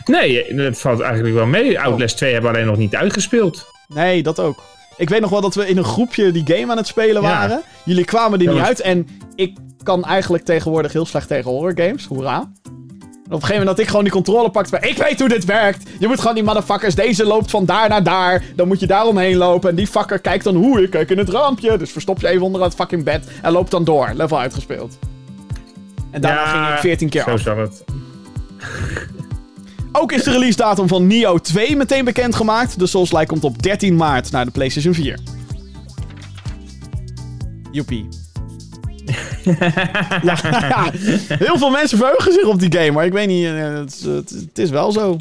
S2: Nee, dat valt eigenlijk wel mee. Outlast 2 hebben we alleen nog niet uitgespeeld.
S1: Nee, dat ook. Ik weet nog wel dat we in een groepje die game aan het spelen
S2: Ja.
S1: waren. Jullie kwamen er niet
S2: was-
S1: uit. En ik kan eigenlijk tegenwoordig heel slecht tegen horrorgames. Hoera. een gegeven moment dat ik gewoon die controle pakte. Ik weet hoe dit werkt. Je moet gewoon die motherfuckers. Deze loopt van daar naar daar. Dan moet je daar omheen lopen. En die fucker kijkt dan hoe ik kijk in het raampje. Dus verstop je even onder het fucking bed. En loopt dan door. Level uitgespeeld. En daarna
S2: Ja,
S1: ging ik 14 keer
S2: Zo
S1: af.
S2: zal het.
S1: Ook is de release datum van Nio 2 meteen bekendgemaakt. De Souls-like komt op 13 maart naar de PlayStation 4. Joepie. <laughs> ja, ja, <laughs> heel veel mensen verheugen zich op die game, maar ik weet niet, eh, het, is- het, het is wel zo.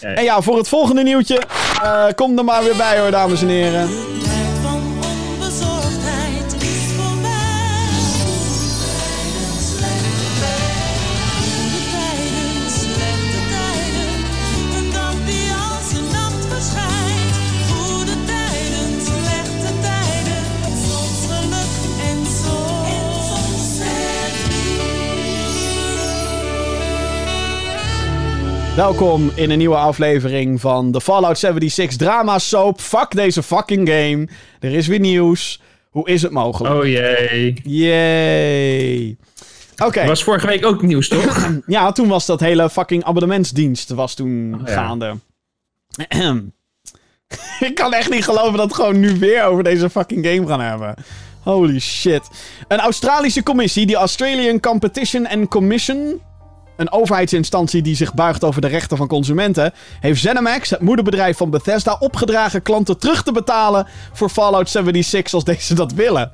S1: En ja, voor het volgende nieuwtje, eh, kom er maar weer bij hoor, dames en heren. Welkom in een nieuwe aflevering van de Fallout 76 drama soap. Fuck deze fucking game. Er is weer nieuws. Hoe is het mogelijk?
S2: Oh jee.
S1: Yay. Oké.
S2: Was vorige week ook nieuws, toch? <clears throat>
S1: Ja, toen was dat hele fucking abonnementsdienst was toen
S2: Oh, ja.
S1: gaande. <clears throat> Ik kan echt niet geloven dat we gewoon nu weer over deze fucking game gaan hebben. Holy shit. Een Australische commissie, die Australian Competition and Commission... Een overheidsinstantie die zich buigt over de rechten van consumenten... heeft ZeniMax, het moederbedrijf van Bethesda, opgedragen klanten terug te betalen... voor Fallout 76 als deze dat willen.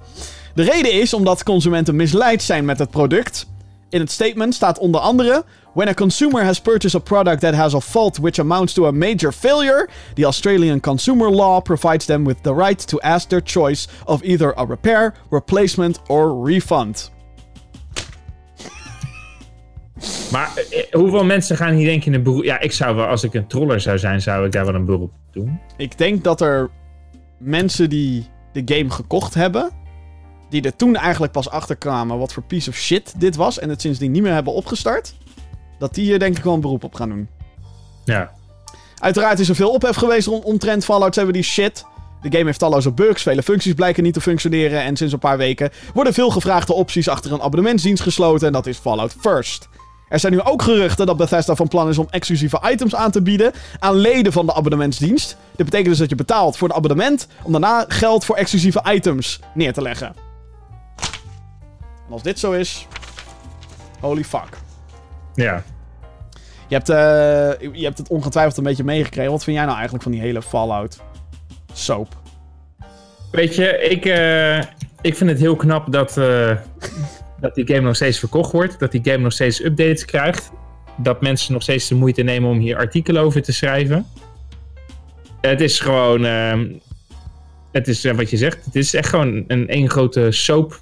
S1: De reden is omdat consumenten misleid zijn met het product... In het statement staat onder andere: When a consumer has purchased a product that has a fault which amounts to a major failure, the Australian consumer law provides them with the right to ask their choice of either a repair, replacement or refund.
S2: Maar eh, hoeveel mensen gaan hier denk je in een beroep... Ja, ik zou wel, als ik een troller zou zijn, zou ik daar wel een beroep op doen.
S1: Ik denk dat er mensen die de game gekocht hebben, die er toen eigenlijk pas achter kwamen wat voor piece of shit dit was en het sindsdien niet meer hebben opgestart, dat die hier denk ik wel een beroep op gaan doen.
S2: Ja.
S1: Uiteraard is er veel ophef geweest om, omtrent Fallout 7 die shit. De game heeft talloze bugs, vele functies blijken niet te functioneren en sinds een paar weken worden veel gevraagde opties achter een abonnementsdienst gesloten en dat is Fallout First. Er zijn nu ook geruchten dat Bethesda van plan is om exclusieve items aan te bieden aan leden van de abonnementsdienst. Dit betekent dus dat je betaalt voor een abonnement om daarna geld voor exclusieve items neer te leggen. En als dit zo is, holy fuck.
S2: Ja.
S1: Je hebt, eh, je hebt het ongetwijfeld een beetje meegekregen. Wat vind jij nou eigenlijk van die hele Fallout soap?
S2: Weet je, ik, eh, ik vind het heel knap dat, eh, dat die game nog steeds verkocht wordt. Dat die game nog steeds updates krijgt. Dat mensen nog steeds de moeite nemen om hier artikelen over te schrijven. Het is gewoon... ehm, het is eh, wat je zegt. Het is echt gewoon een één grote soap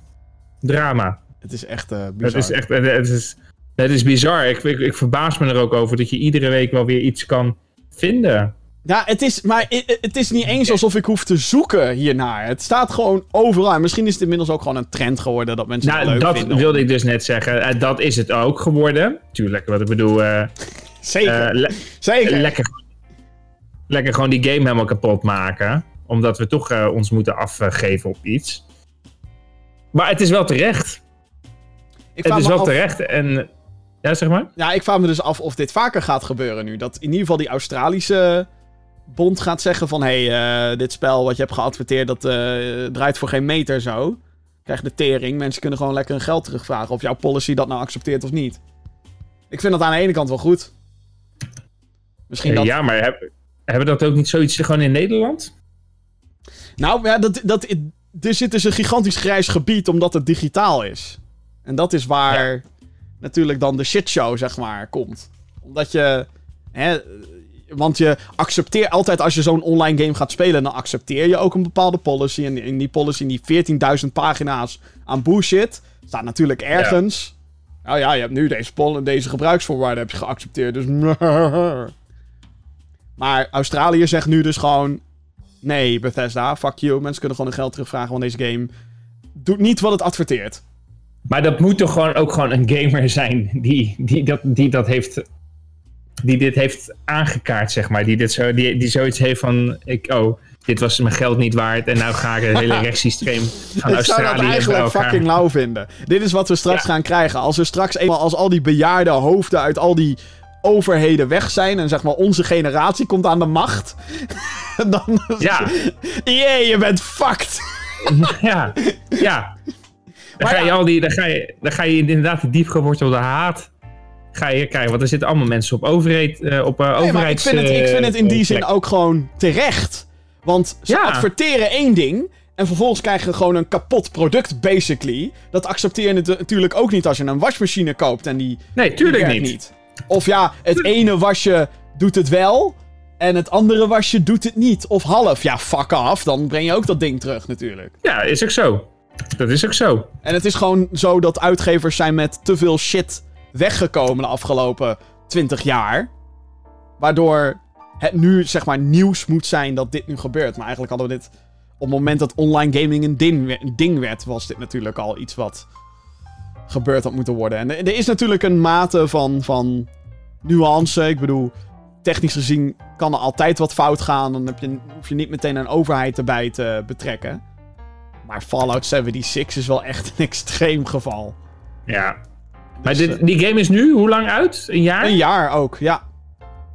S2: drama.
S1: Het is echt eh
S2: Het
S1: bizar.
S2: is echt... Het is, het is bizar. Ik, ik, ik verbaas me er ook over dat je iedere week wel weer iets kan vinden.
S1: Ja, het is, maar het is niet eens alsof ik hoef te zoeken hiernaar. Het staat gewoon overal. En misschien is het inmiddels ook gewoon een trend geworden dat mensen het
S2: Nou,
S1: leuk
S2: dat
S1: vinden.
S2: wilde ik dus net zeggen. Eh, dat is het ook geworden. Tuurlijk, wat ik bedoel... eh,
S1: Zeker.
S2: eh, le-
S1: Zeker.
S2: lekker, lekker gewoon die game helemaal kapot maken. Omdat we toch ons moeten afgeven op iets. Maar het is wel terecht.
S1: ik
S2: Het is wel
S1: af-
S2: terecht. En ja, zeg maar.
S1: Ja, ik vraag me dus af of dit vaker gaat gebeuren nu. Dat in ieder geval die Australische bond gaat zeggen van... Hé, hey, eh, dit spel wat je hebt geadverteerd, dat eh, draait voor geen meter zo. Krijg de tering. Mensen kunnen gewoon lekker hun geld terugvragen. Of jouw policy dat nou accepteert of niet. Ik vind dat aan de ene kant wel goed. Misschien dat...
S2: Eh, Ja, maar heb- hebben we dat ook niet zoiets gewoon in Nederland?
S1: Nou, ja, dat, dat, er zit dus een gigantisch grijs gebied omdat het digitaal is. En dat is waar natuurlijk dan de shitshow, zeg maar, komt. Omdat je... Hè, want je accepteert altijd als je zo'n online game gaat spelen, dan accepteer je ook een bepaalde policy. En in die policy, in die 14.000 pagina's aan bullshit, staat natuurlijk ergens... Nou ja, je hebt nu deze, pol- deze gebruiksvoorwaarden heb je geaccepteerd, dus... <laughs> Maar Australië zegt nu dus gewoon... Nee, Bethesda, fuck you. Mensen kunnen gewoon hun geld terugvragen, want deze game doet niet wat het adverteert.
S2: Maar dat moet toch gewoon ook gewoon een gamer zijn die, die, dat, die dat heeft. Die dit heeft aangekaart, zeg maar. Die, dit zo, die, die zoiets heeft van. Ik, oh, dit was mijn geld niet waard en nou ga ik het hele <laughs> rechtssysteem van
S1: Ik zou dat
S2: Australië
S1: eigenlijk fucking lauw vinden. Dit is wat we straks
S2: Ja.
S1: gaan krijgen. Als er straks eenmaal als al die bejaarde hoofden uit al die overheden weg zijn en zeg maar onze generatie komt aan de macht, <laughs> dan
S2: Ja, <laughs>
S1: Jee, je bent fucked.
S2: ja, ja. Dan
S1: Maar
S2: ga, je
S1: ja.
S2: al die, dan, ga je, dan ga je inderdaad die diep gewortelde haat ga je krijgen. Want er zitten allemaal mensen op overheid, eh, op uh,
S1: Nee, maar ik vind, het, ik vind het in die
S2: eh,
S1: zin ook gewoon terecht. Want ze
S2: Ja.
S1: adverteren één ding. En vervolgens krijg je gewoon een kapot product, basically. Dat accepteer je nat- natuurlijk ook niet als je een wasmachine koopt en die,
S2: Nee, tuurlijk niet.
S1: Of ja, het ene wasje doet het wel. En het andere wasje doet het niet. Of half. Ja, fuck off. Dan breng je ook dat ding terug natuurlijk.
S2: Ja, is ook zo. Dat is ook zo.
S1: En het is gewoon zo dat uitgevers zijn met te veel shit weggekomen de afgelopen 20 jaar. Waardoor het nu zeg maar nieuws moet zijn dat dit nu gebeurt. Maar eigenlijk hadden we dit... Op het moment dat online gaming een ding, werd, was dit natuurlijk al iets wat gebeurd had moeten worden. En er, er is natuurlijk een mate van, van nuance. Ik bedoel, technisch gezien kan er altijd wat fout gaan. Dan heb je, hoef je niet meteen een overheid erbij te betrekken. Maar Fallout 76 is wel echt een <laughs> extreem geval.
S2: Ja. Maar
S1: Dus,
S2: dit, die game is nu hoe lang uit? Een jaar?
S1: Een jaar ook, ja.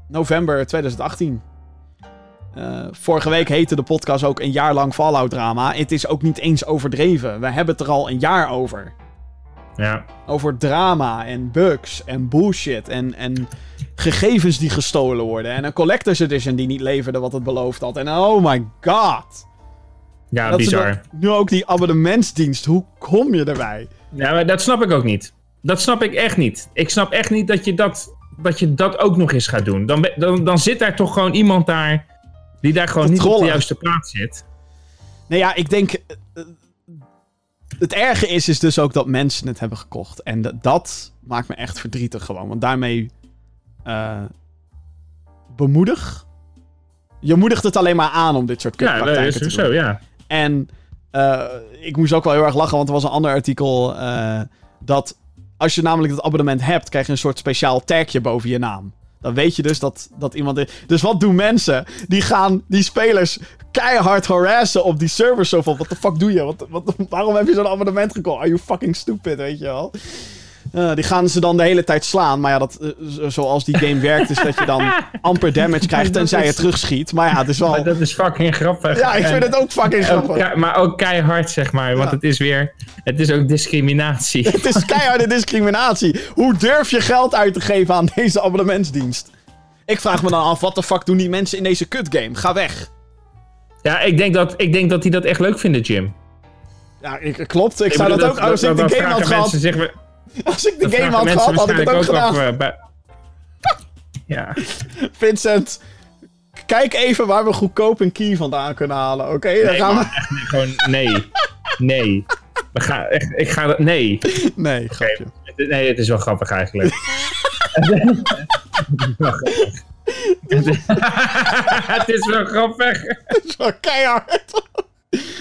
S1: November 2018. Eh, vorige week heette de podcast ook een jaar lang Fallout drama. Het is ook niet eens overdreven. We hebben het er al een jaar over.
S2: Ja.
S1: Over drama en bugs en bullshit en, en gegevens die gestolen worden. En een collector's edition die niet leverde wat het beloofd had. En oh my god.
S2: Ja,
S1: Dat
S2: bizar.
S1: nu ook die abonnementsdienst. Hoe kom je erbij?
S2: Ja, maar dat snap ik ook niet. Dat snap ik echt niet. Ik snap echt niet dat je dat, dat, je dat ook nog eens gaat doen. Dan, dan, dan zit daar toch gewoon iemand daar... die daar gewoon niet op de juiste plaats zit.
S1: Nou ja, ik denk. eh, eh, Het erge is, is dus ook dat mensen het hebben gekocht. En dat- dat maakt me echt verdrietig gewoon. Want daarmee. eh bemoedig. Je moedigt het alleen maar aan om dit soort
S2: Ja, dat
S1: kutpraktijken
S2: is
S1: te doen.
S2: zo, ja.
S1: En ik moest ook wel heel erg lachen, want er was een ander artikel dat als je namelijk dat abonnement hebt, krijg je een soort speciaal tagje boven je naam. Dan weet je dus dat, dat iemand... is. Dus wat doen mensen? Die gaan die spelers keihard harassen op die servers. Zo van, wat de fuck doe je? Wat, wat, waarom heb je zo'n abonnement gekocht? Are you fucking stupid, weet je wel? Eh, die gaan ze dan de hele tijd slaan. Maar ja, dat, eh, zo- zoals die game werkt, is dat je dan <laughs> amper damage krijgt tenzij je terugschiet. Maar ja, het is wel...
S2: Maar dat is fucking grappig.
S1: Ja, ik
S2: En-
S1: vind het ook fucking grappig.
S2: maar ook keihard, zeg maar. Want
S1: Ja.
S2: het is weer... Het is ook discriminatie. <laughs>
S1: Het is keiharde discriminatie. Hoe durf je geld uit te geven aan deze abonnementsdienst? Ik vraag me dan af, wat de fuck doen die mensen in deze kutgame? Ga weg.
S2: ja, ik denk, dat, ik denk dat die dat echt leuk vinden, Jim.
S1: Ja, ik, klopt. Ik,
S2: Ik
S1: zou
S2: bedoel,
S1: dat ook... Als ik de game had gehad...
S2: mensen zich <laughs>
S1: Als ik de
S2: dat
S1: game had gehad, had ik het ook
S2: waarschijnlijk
S1: gedaan.
S2: af, eh, bij- Ja. <laughs>
S1: Vincent, kijk even waar we goedkoop een key vandaan kunnen halen, oké?
S2: Nee,
S1: gaan we...
S2: echt niet, gewoon nee. Nee. We gaan echt, ik ga dat, nee.
S1: Nee, grapje.
S2: Nee, het is wel grappig eigenlijk. <laughs> Het is wel grappig. Het is wel
S1: keihard.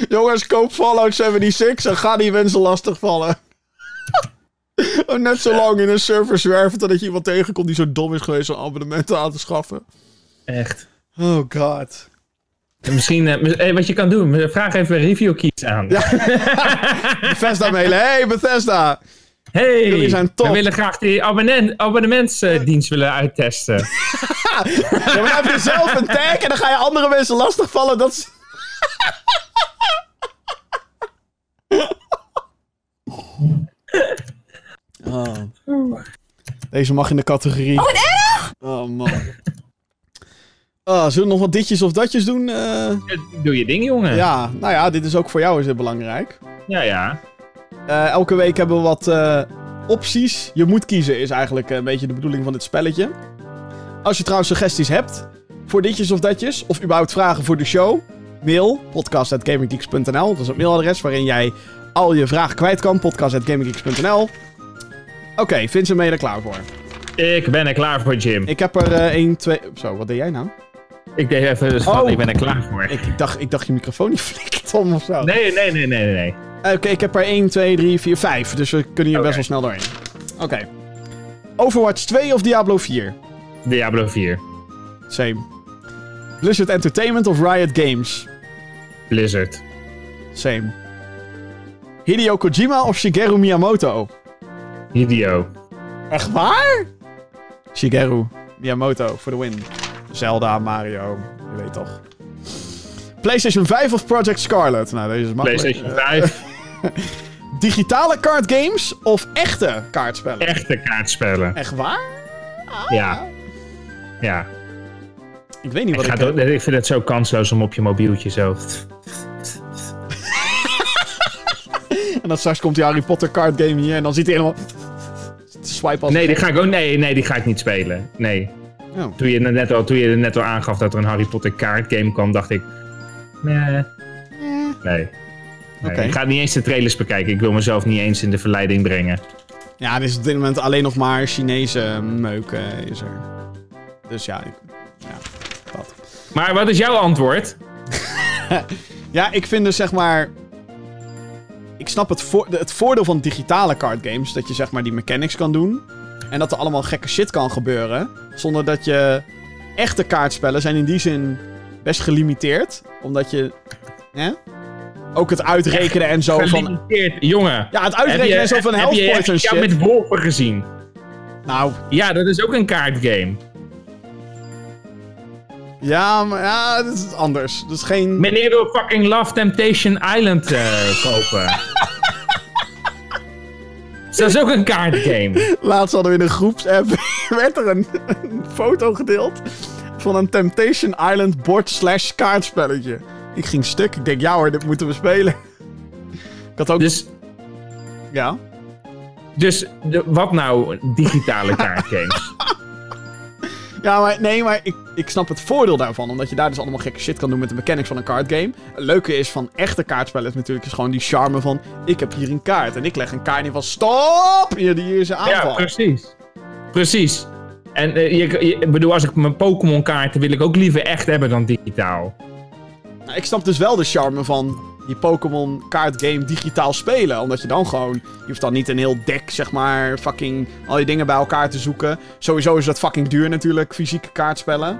S1: Jongens, koop Fallout 76 en ga die mensen lastigvallen. <laughs> Oh, Net zo lang in een server zwerven totdat je iemand tegenkomt die zo dom is geweest om abonnementen aan te schaffen.
S2: Echt.
S1: Oh god.
S2: En Misschien, mis- eh, wat je kan doen, vraag even review keys aan. <laughs>
S1: Bethesda mailen. Hey Bethesda.
S2: Hey,
S1: Jullie zijn top.
S2: we willen graag die abonnement, abonnementsdienst willen uittesten. <laughs>
S1: Ja, maar dan heb je zelf een tag en dan ga je andere mensen lastigvallen. Dat is... Oh. Deze mag in de categorie. Oh, wat erg! Oh man. Oh, zullen we nog wat ditjes of datjes doen? Eh,
S2: Doe je ding, jongen.
S1: ja, nou ja, dit is ook voor jou is dit belangrijk.
S2: ja. ja.
S1: Eh, elke week hebben we wat eh, opties. Je moet kiezen, is eigenlijk een beetje de bedoeling van dit spelletje. Als je trouwens suggesties hebt voor ditjes of datjes, of überhaupt vragen voor de show, mail podcast.gaminggeeks.nl. Dat is het mailadres waarin jij al je vragen kwijt kan. podcast.gaminggeeks.nl. Oké, Vincent, ben je er klaar voor?
S2: Ik ben er klaar voor, Jim. Ik,
S1: Ik heb er eh 1, 2... Zo, wat deed jij nou?
S2: deed even dus van,
S1: Oh.
S2: ik ben er klaar voor.
S1: Ik, ik, dacht, ik dacht je microfoon niet <laughs> flikt om of zo.
S2: Nee, nee, nee, nee, nee. nee.
S1: Oké, ik heb er 1, 2, 3, 4, 5. Dus we kunnen hier best wel snel doorheen. Oké. Overwatch 2 of Diablo 4?
S2: Diablo 4.
S1: Same. Blizzard Entertainment of Riot Games?
S2: Blizzard.
S1: Same. Hideo Kojima of Shigeru Miyamoto?
S2: Hideo.
S1: Echt waar? Shigeru Miyamoto voor de win. Zelda, Mario, je weet toch. PlayStation 5 of Project Scarlet? Nou, deze is makkelijk.
S2: PlayStation
S1: Eh, <laughs>
S2: 5.
S1: digitale kaartgames of echte kaartspellen?
S2: Echte kaartspellen.
S1: Echt waar?
S2: Ja. Ja.
S1: Ik weet niet
S2: Ik,
S1: wat ik...
S2: ook- ik vind het zo kansloos om op je mobieltje zo... <laughs>
S1: En dan straks komt die Harry Potter card game hier en dan ziet hij helemaal... Swipe als...
S2: Nee, die ga ik ook, nee, nee, die ga ik niet spelen. Nee.
S1: Oh.
S2: Toen je, net al, toen je net al aangaf dat er een Harry Potter kaartgame kwam, dacht ik... Nee. Nee. nee. Ik ga niet eens de trailers bekijken. Ik wil mezelf niet eens in de verleiding brengen.
S1: Ja, er is op dit moment alleen nog maar Chinese meuk eh, is er. Dus ja, ik, ja, dat.
S2: Maar wat is jouw antwoord? <laughs>
S1: Ja, ik vind dus zeg maar... Ik snap het, voor, het voordeel van digitale cardgames. Dat je zeg maar die mechanics kan doen. En dat er allemaal gekke shit kan gebeuren. Zonder dat je... Echte kaartspellen zijn in die zin best gelimiteerd. Omdat je... Hè? Ook het uitrekenen en zo van...
S2: Gelimiteerd. Jongen.
S1: Ja, het uitrekenen en zo van
S2: heb
S1: health points en shit.
S2: met wolven gezien?
S1: Nou,
S2: Ja, dat is ook een kaartgame.
S1: Ja, maar ja, dat is anders. Dat is geen...
S2: Meneer wil fucking Love Temptation Island eh, kopen. Dat is ook een kaartgame.
S1: Laatst hadden we in een groepsapp... <laughs> werd er een, een foto gedeeld... van een Temptation Island bord slash kaartspelletje. Ik ging stuk. Ik denk, ja hoor, dit moeten we spelen. Ik had ook...
S2: Dus,
S1: Ja.
S2: dus de, wat nou digitale kaartgames? <laughs>
S1: Ja, maar nee, maar ik, ik snap het voordeel daarvan. Omdat je daar dus allemaal gekke shit kan doen met de mechanics van een cardgame. Het leuke is van echte kaartspellen natuurlijk is gewoon die charme van... Ik heb hier een kaart en ik leg een kaart in van... Stop! Hier, die hier is een aanval.
S2: ja, precies. Precies. En eh, je, je- ik bedoel, als ik mijn Pokémon kaarten wil ik ook liever echt hebben dan digitaal.
S1: Nou, ik snap dus wel de charme van die Pokémon kaartgame digitaal spelen. Omdat je dan gewoon... Je hoeft dan niet een heel deck, zeg maar, fucking al die dingen bij elkaar te zoeken. Sowieso is dat fucking duur natuurlijk, fysieke kaartspellen.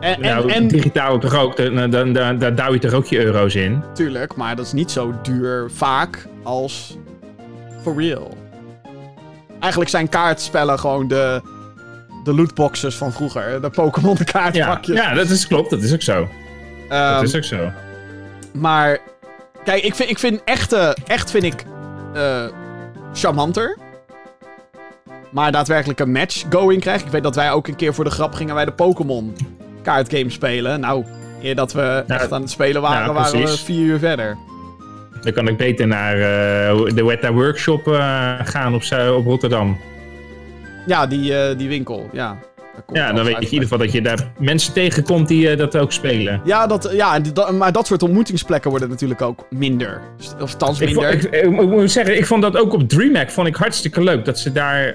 S1: En, en,
S2: nou,
S1: en
S2: digitaal toch ook, dan, dan, dan, daar douw je toch ook je euro's in.
S1: Tuurlijk, maar dat is niet zo duur vaak als for real. Eigenlijk zijn kaartspellen gewoon de, de lootboxes van vroeger. De Pokémon
S2: Ja,
S1: kaartpakjes.
S2: ja, dat is klopt, dat is ook zo.
S1: Ehm,
S2: dat is ook zo.
S1: Maar, kijk, ik vind, ik vind echte, echt vind ik eh charmanter. Maar daadwerkelijk een match going krijg. Ik weet dat wij ook een keer voor de grap gingen wij de Pokémon kaartgame spelen. Nou, eer dat we echt aan het spelen waren, waren we vier uur verder.
S2: Dan kan ik beter naar eh, de Weta Workshop eh, gaan op, op Rotterdam.
S1: Ja, die, die winkel, ja.
S2: Ja, dan weet je in ieder geval dat je daar mensen tegenkomt die eh, dat ook spelen.
S1: Ja, dat, ja dat- maar dat soort ontmoetingsplekken worden natuurlijk ook minder. Of thans
S2: Ik, vond-
S1: minder.
S2: ik, ik moet zeggen, ik vond dat ook op DreamHack vond ik hartstikke leuk. Dat ze daar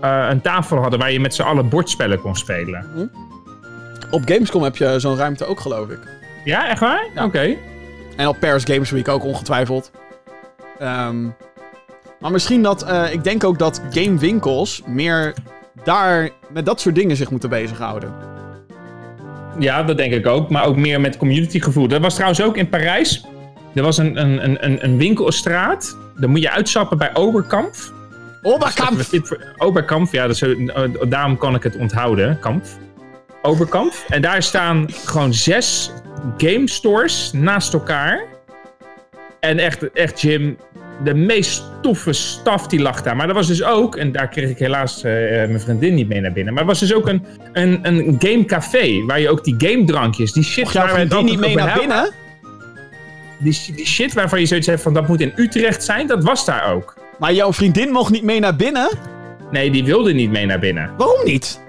S2: eh, een tafel hadden waar je met z'n allen bordspellen kon spelen.
S1: Op Gamescom heb je zo'n ruimte ook, geloof ik.
S2: Ja, echt waar?
S1: Ja.
S2: Oké.
S1: En op Paris Games Week ook ongetwijfeld. Ehm, maar misschien dat... eh, ik denk ook dat gamewinkels meer daar met dat soort dingen zich moeten bezighouden.
S2: Ja, dat denk ik ook. Maar ook meer met communitygevoel. Dat was trouwens ook in Parijs. Er was een, een, een- een, winkelstraat. Daar moet je uitstappen bij Oberkampf.
S1: Oberkamp!
S2: Oberkampf, ja, dat is, eh, daarom kan ik het onthouden. Kampf. Oberkampf. En daar staan gewoon zes game stores naast elkaar. En echt, echt Jim, de meest toffe staf die lag daar. Maar er was dus ook, en daar kreeg ik helaas eh, eh, mijn vriendin niet mee naar binnen. Maar er was dus ook een, een, een gamecafé. Waar je ook die game drankjes, die shit waar
S1: vriendin niet mee naar binnen?
S2: Die, die shit waarvan je zoiets hebt van dat moet in Utrecht zijn, dat was daar ook.
S1: Maar jouw vriendin mocht niet mee naar binnen?
S2: Nee, die wilde niet mee naar binnen.
S1: Waarom niet?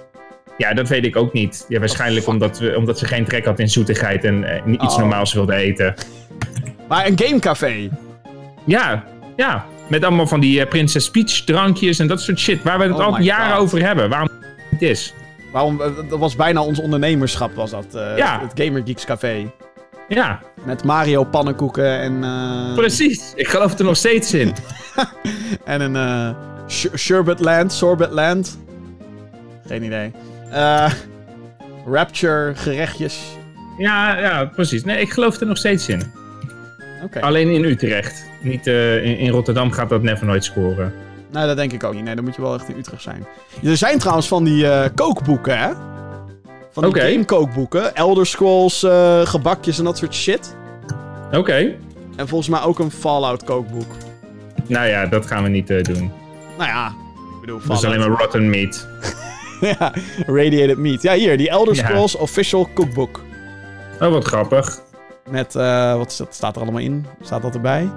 S2: Ja, dat weet ik ook niet. Ja, waarschijnlijk omdat, we, omdat ze geen trek had in zoetigheid en eh, iets
S1: Oh.
S2: normaals wilde eten.
S1: Maar een gamecafé.
S2: Ja, ja. Met allemaal van die eh, Princess Peach drankjes en dat soort shit. Waar we het
S1: Oh
S2: al jaren
S1: God.
S2: over hebben. Waarom het is.
S1: Waarom, eh, dat was bijna ons ondernemerschap, was dat. eh,
S2: Ja.
S1: Het Gamer Geeks Café.
S2: Ja,
S1: Met Mario pannenkoeken en...
S2: precies. Ik geloof er nog steeds in. <laughs>
S1: En een eh Sh- Sherbetland, Sorbetland. Geen idee. Rapture gerechtjes.
S2: Ja, ja, precies. Nee, ik geloof er nog steeds in.
S1: Oké.
S2: Alleen in Utrecht. Niet, eh, in, in Rotterdam gaat dat never nooit scoren.
S1: Nee, dat denk ik ook niet. Nee, dan moet je wel echt in Utrecht zijn. Er zijn trouwens van die eh, kookboeken, hè? Van die
S2: Oké.
S1: game-kookboeken. Elder Scrolls, eh, gebakjes en dat soort shit.
S2: Oké.
S1: En volgens mij ook een Fallout kookboek.
S2: Nou ja, dat gaan we niet doen.
S1: Nou ja, ik bedoel
S2: Dat
S1: Fallout.
S2: is alleen maar rotten meat. <laughs>
S1: ja, Radiated Meat. Ja, hier, die Elder
S2: Ja.
S1: Scrolls Official Cookbook.
S2: Oh, wat grappig.
S1: Met, wat is dat- staat er allemaal in? Staat dat erbij?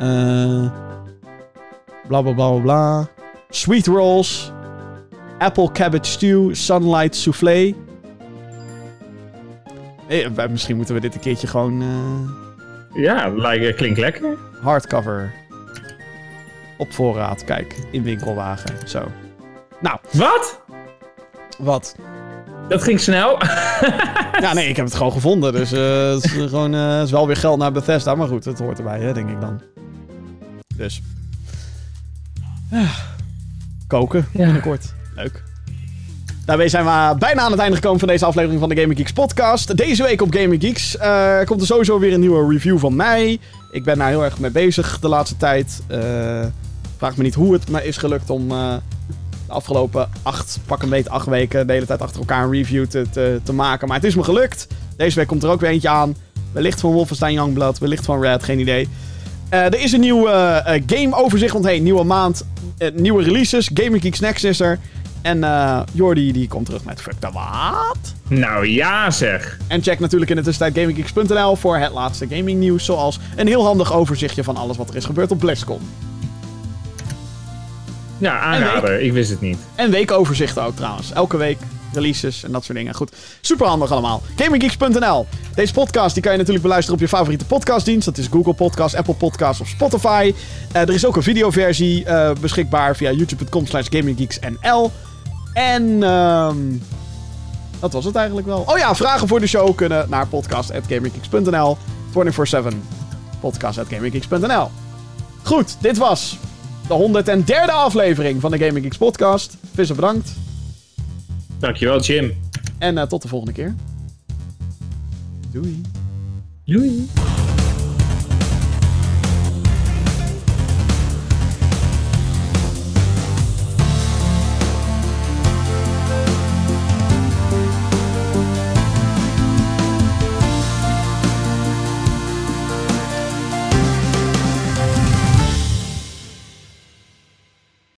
S1: Eh bla bla bla bla. Sweet rolls. Apple cabbage stew. Sunlight soufflé. Eh, wij- misschien moeten we dit een keertje gewoon eh,
S2: Ja, lijkt, klinkt lekker.
S1: hardcover. Op voorraad, kijk. In winkelwagen. Zo. Nou,
S2: Wat?
S1: wat?
S2: Dat ging snel. <laughs>
S1: Ja, nee, ik heb het gewoon gevonden. Dus eh, het is eh, gewoon eh, het is wel weer geld naar Bethesda. Maar goed, het hoort erbij, hè, denk ik dan. Dus. Ah, koken,
S2: Ja.
S1: binnenkort. Leuk. Daarmee zijn we bijna aan het einde gekomen van deze aflevering van de Gaming Geeks podcast. Deze week op Gaming Geeks eh, komt er sowieso weer een nieuwe review van mij. Ik ben daar heel erg mee bezig de laatste tijd. Eh, vraag me niet hoe het me is gelukt om eh, de afgelopen acht, pak een beetje acht weken, de hele tijd achter elkaar een review te, te, te maken. Maar het is me gelukt. Deze week komt er ook weer eentje aan. Wellicht van Wolfenstein Youngblood, wellicht van Red, geen idee. Eh, er is een nieuw eh, eh, game-overzicht, want hey, nieuwe maand, eh, nieuwe releases. Gaming Geeks Next is er. En Jordi die komt terug met Fuck the What?
S2: Nou ja, zeg.
S1: En check natuurlijk in de tussentijd gaminggeeks.nl voor het laatste gaming nieuws. Zoals een heel handig overzichtje van alles wat er is gebeurd op BlizzCon.
S2: Ja, aanrader. Ik wist het niet.
S1: En weekoverzichten ook trouwens. Elke week releases en dat soort dingen. Goed, super handig allemaal. GamingGeeks.nl. Deze podcast die kan je natuurlijk beluisteren op je favoriete podcastdienst. Dat is Google Podcast, Apple Podcast of Spotify. Eh, er is ook een videoversie eh, beschikbaar via youtube.com slash gaminggeeksnl. En ehm dat was het eigenlijk wel. Oh ja, vragen voor de show kunnen naar podcast.gaminggeeks.nl 24-7 podcast.gaminggeeks.nl Goed, dit was de 103e aflevering van de Gaming Geeks podcast. Visser bedankt.
S2: Dankjewel, Jim.
S1: En eh, tot de volgende keer. Doei.
S2: Doei.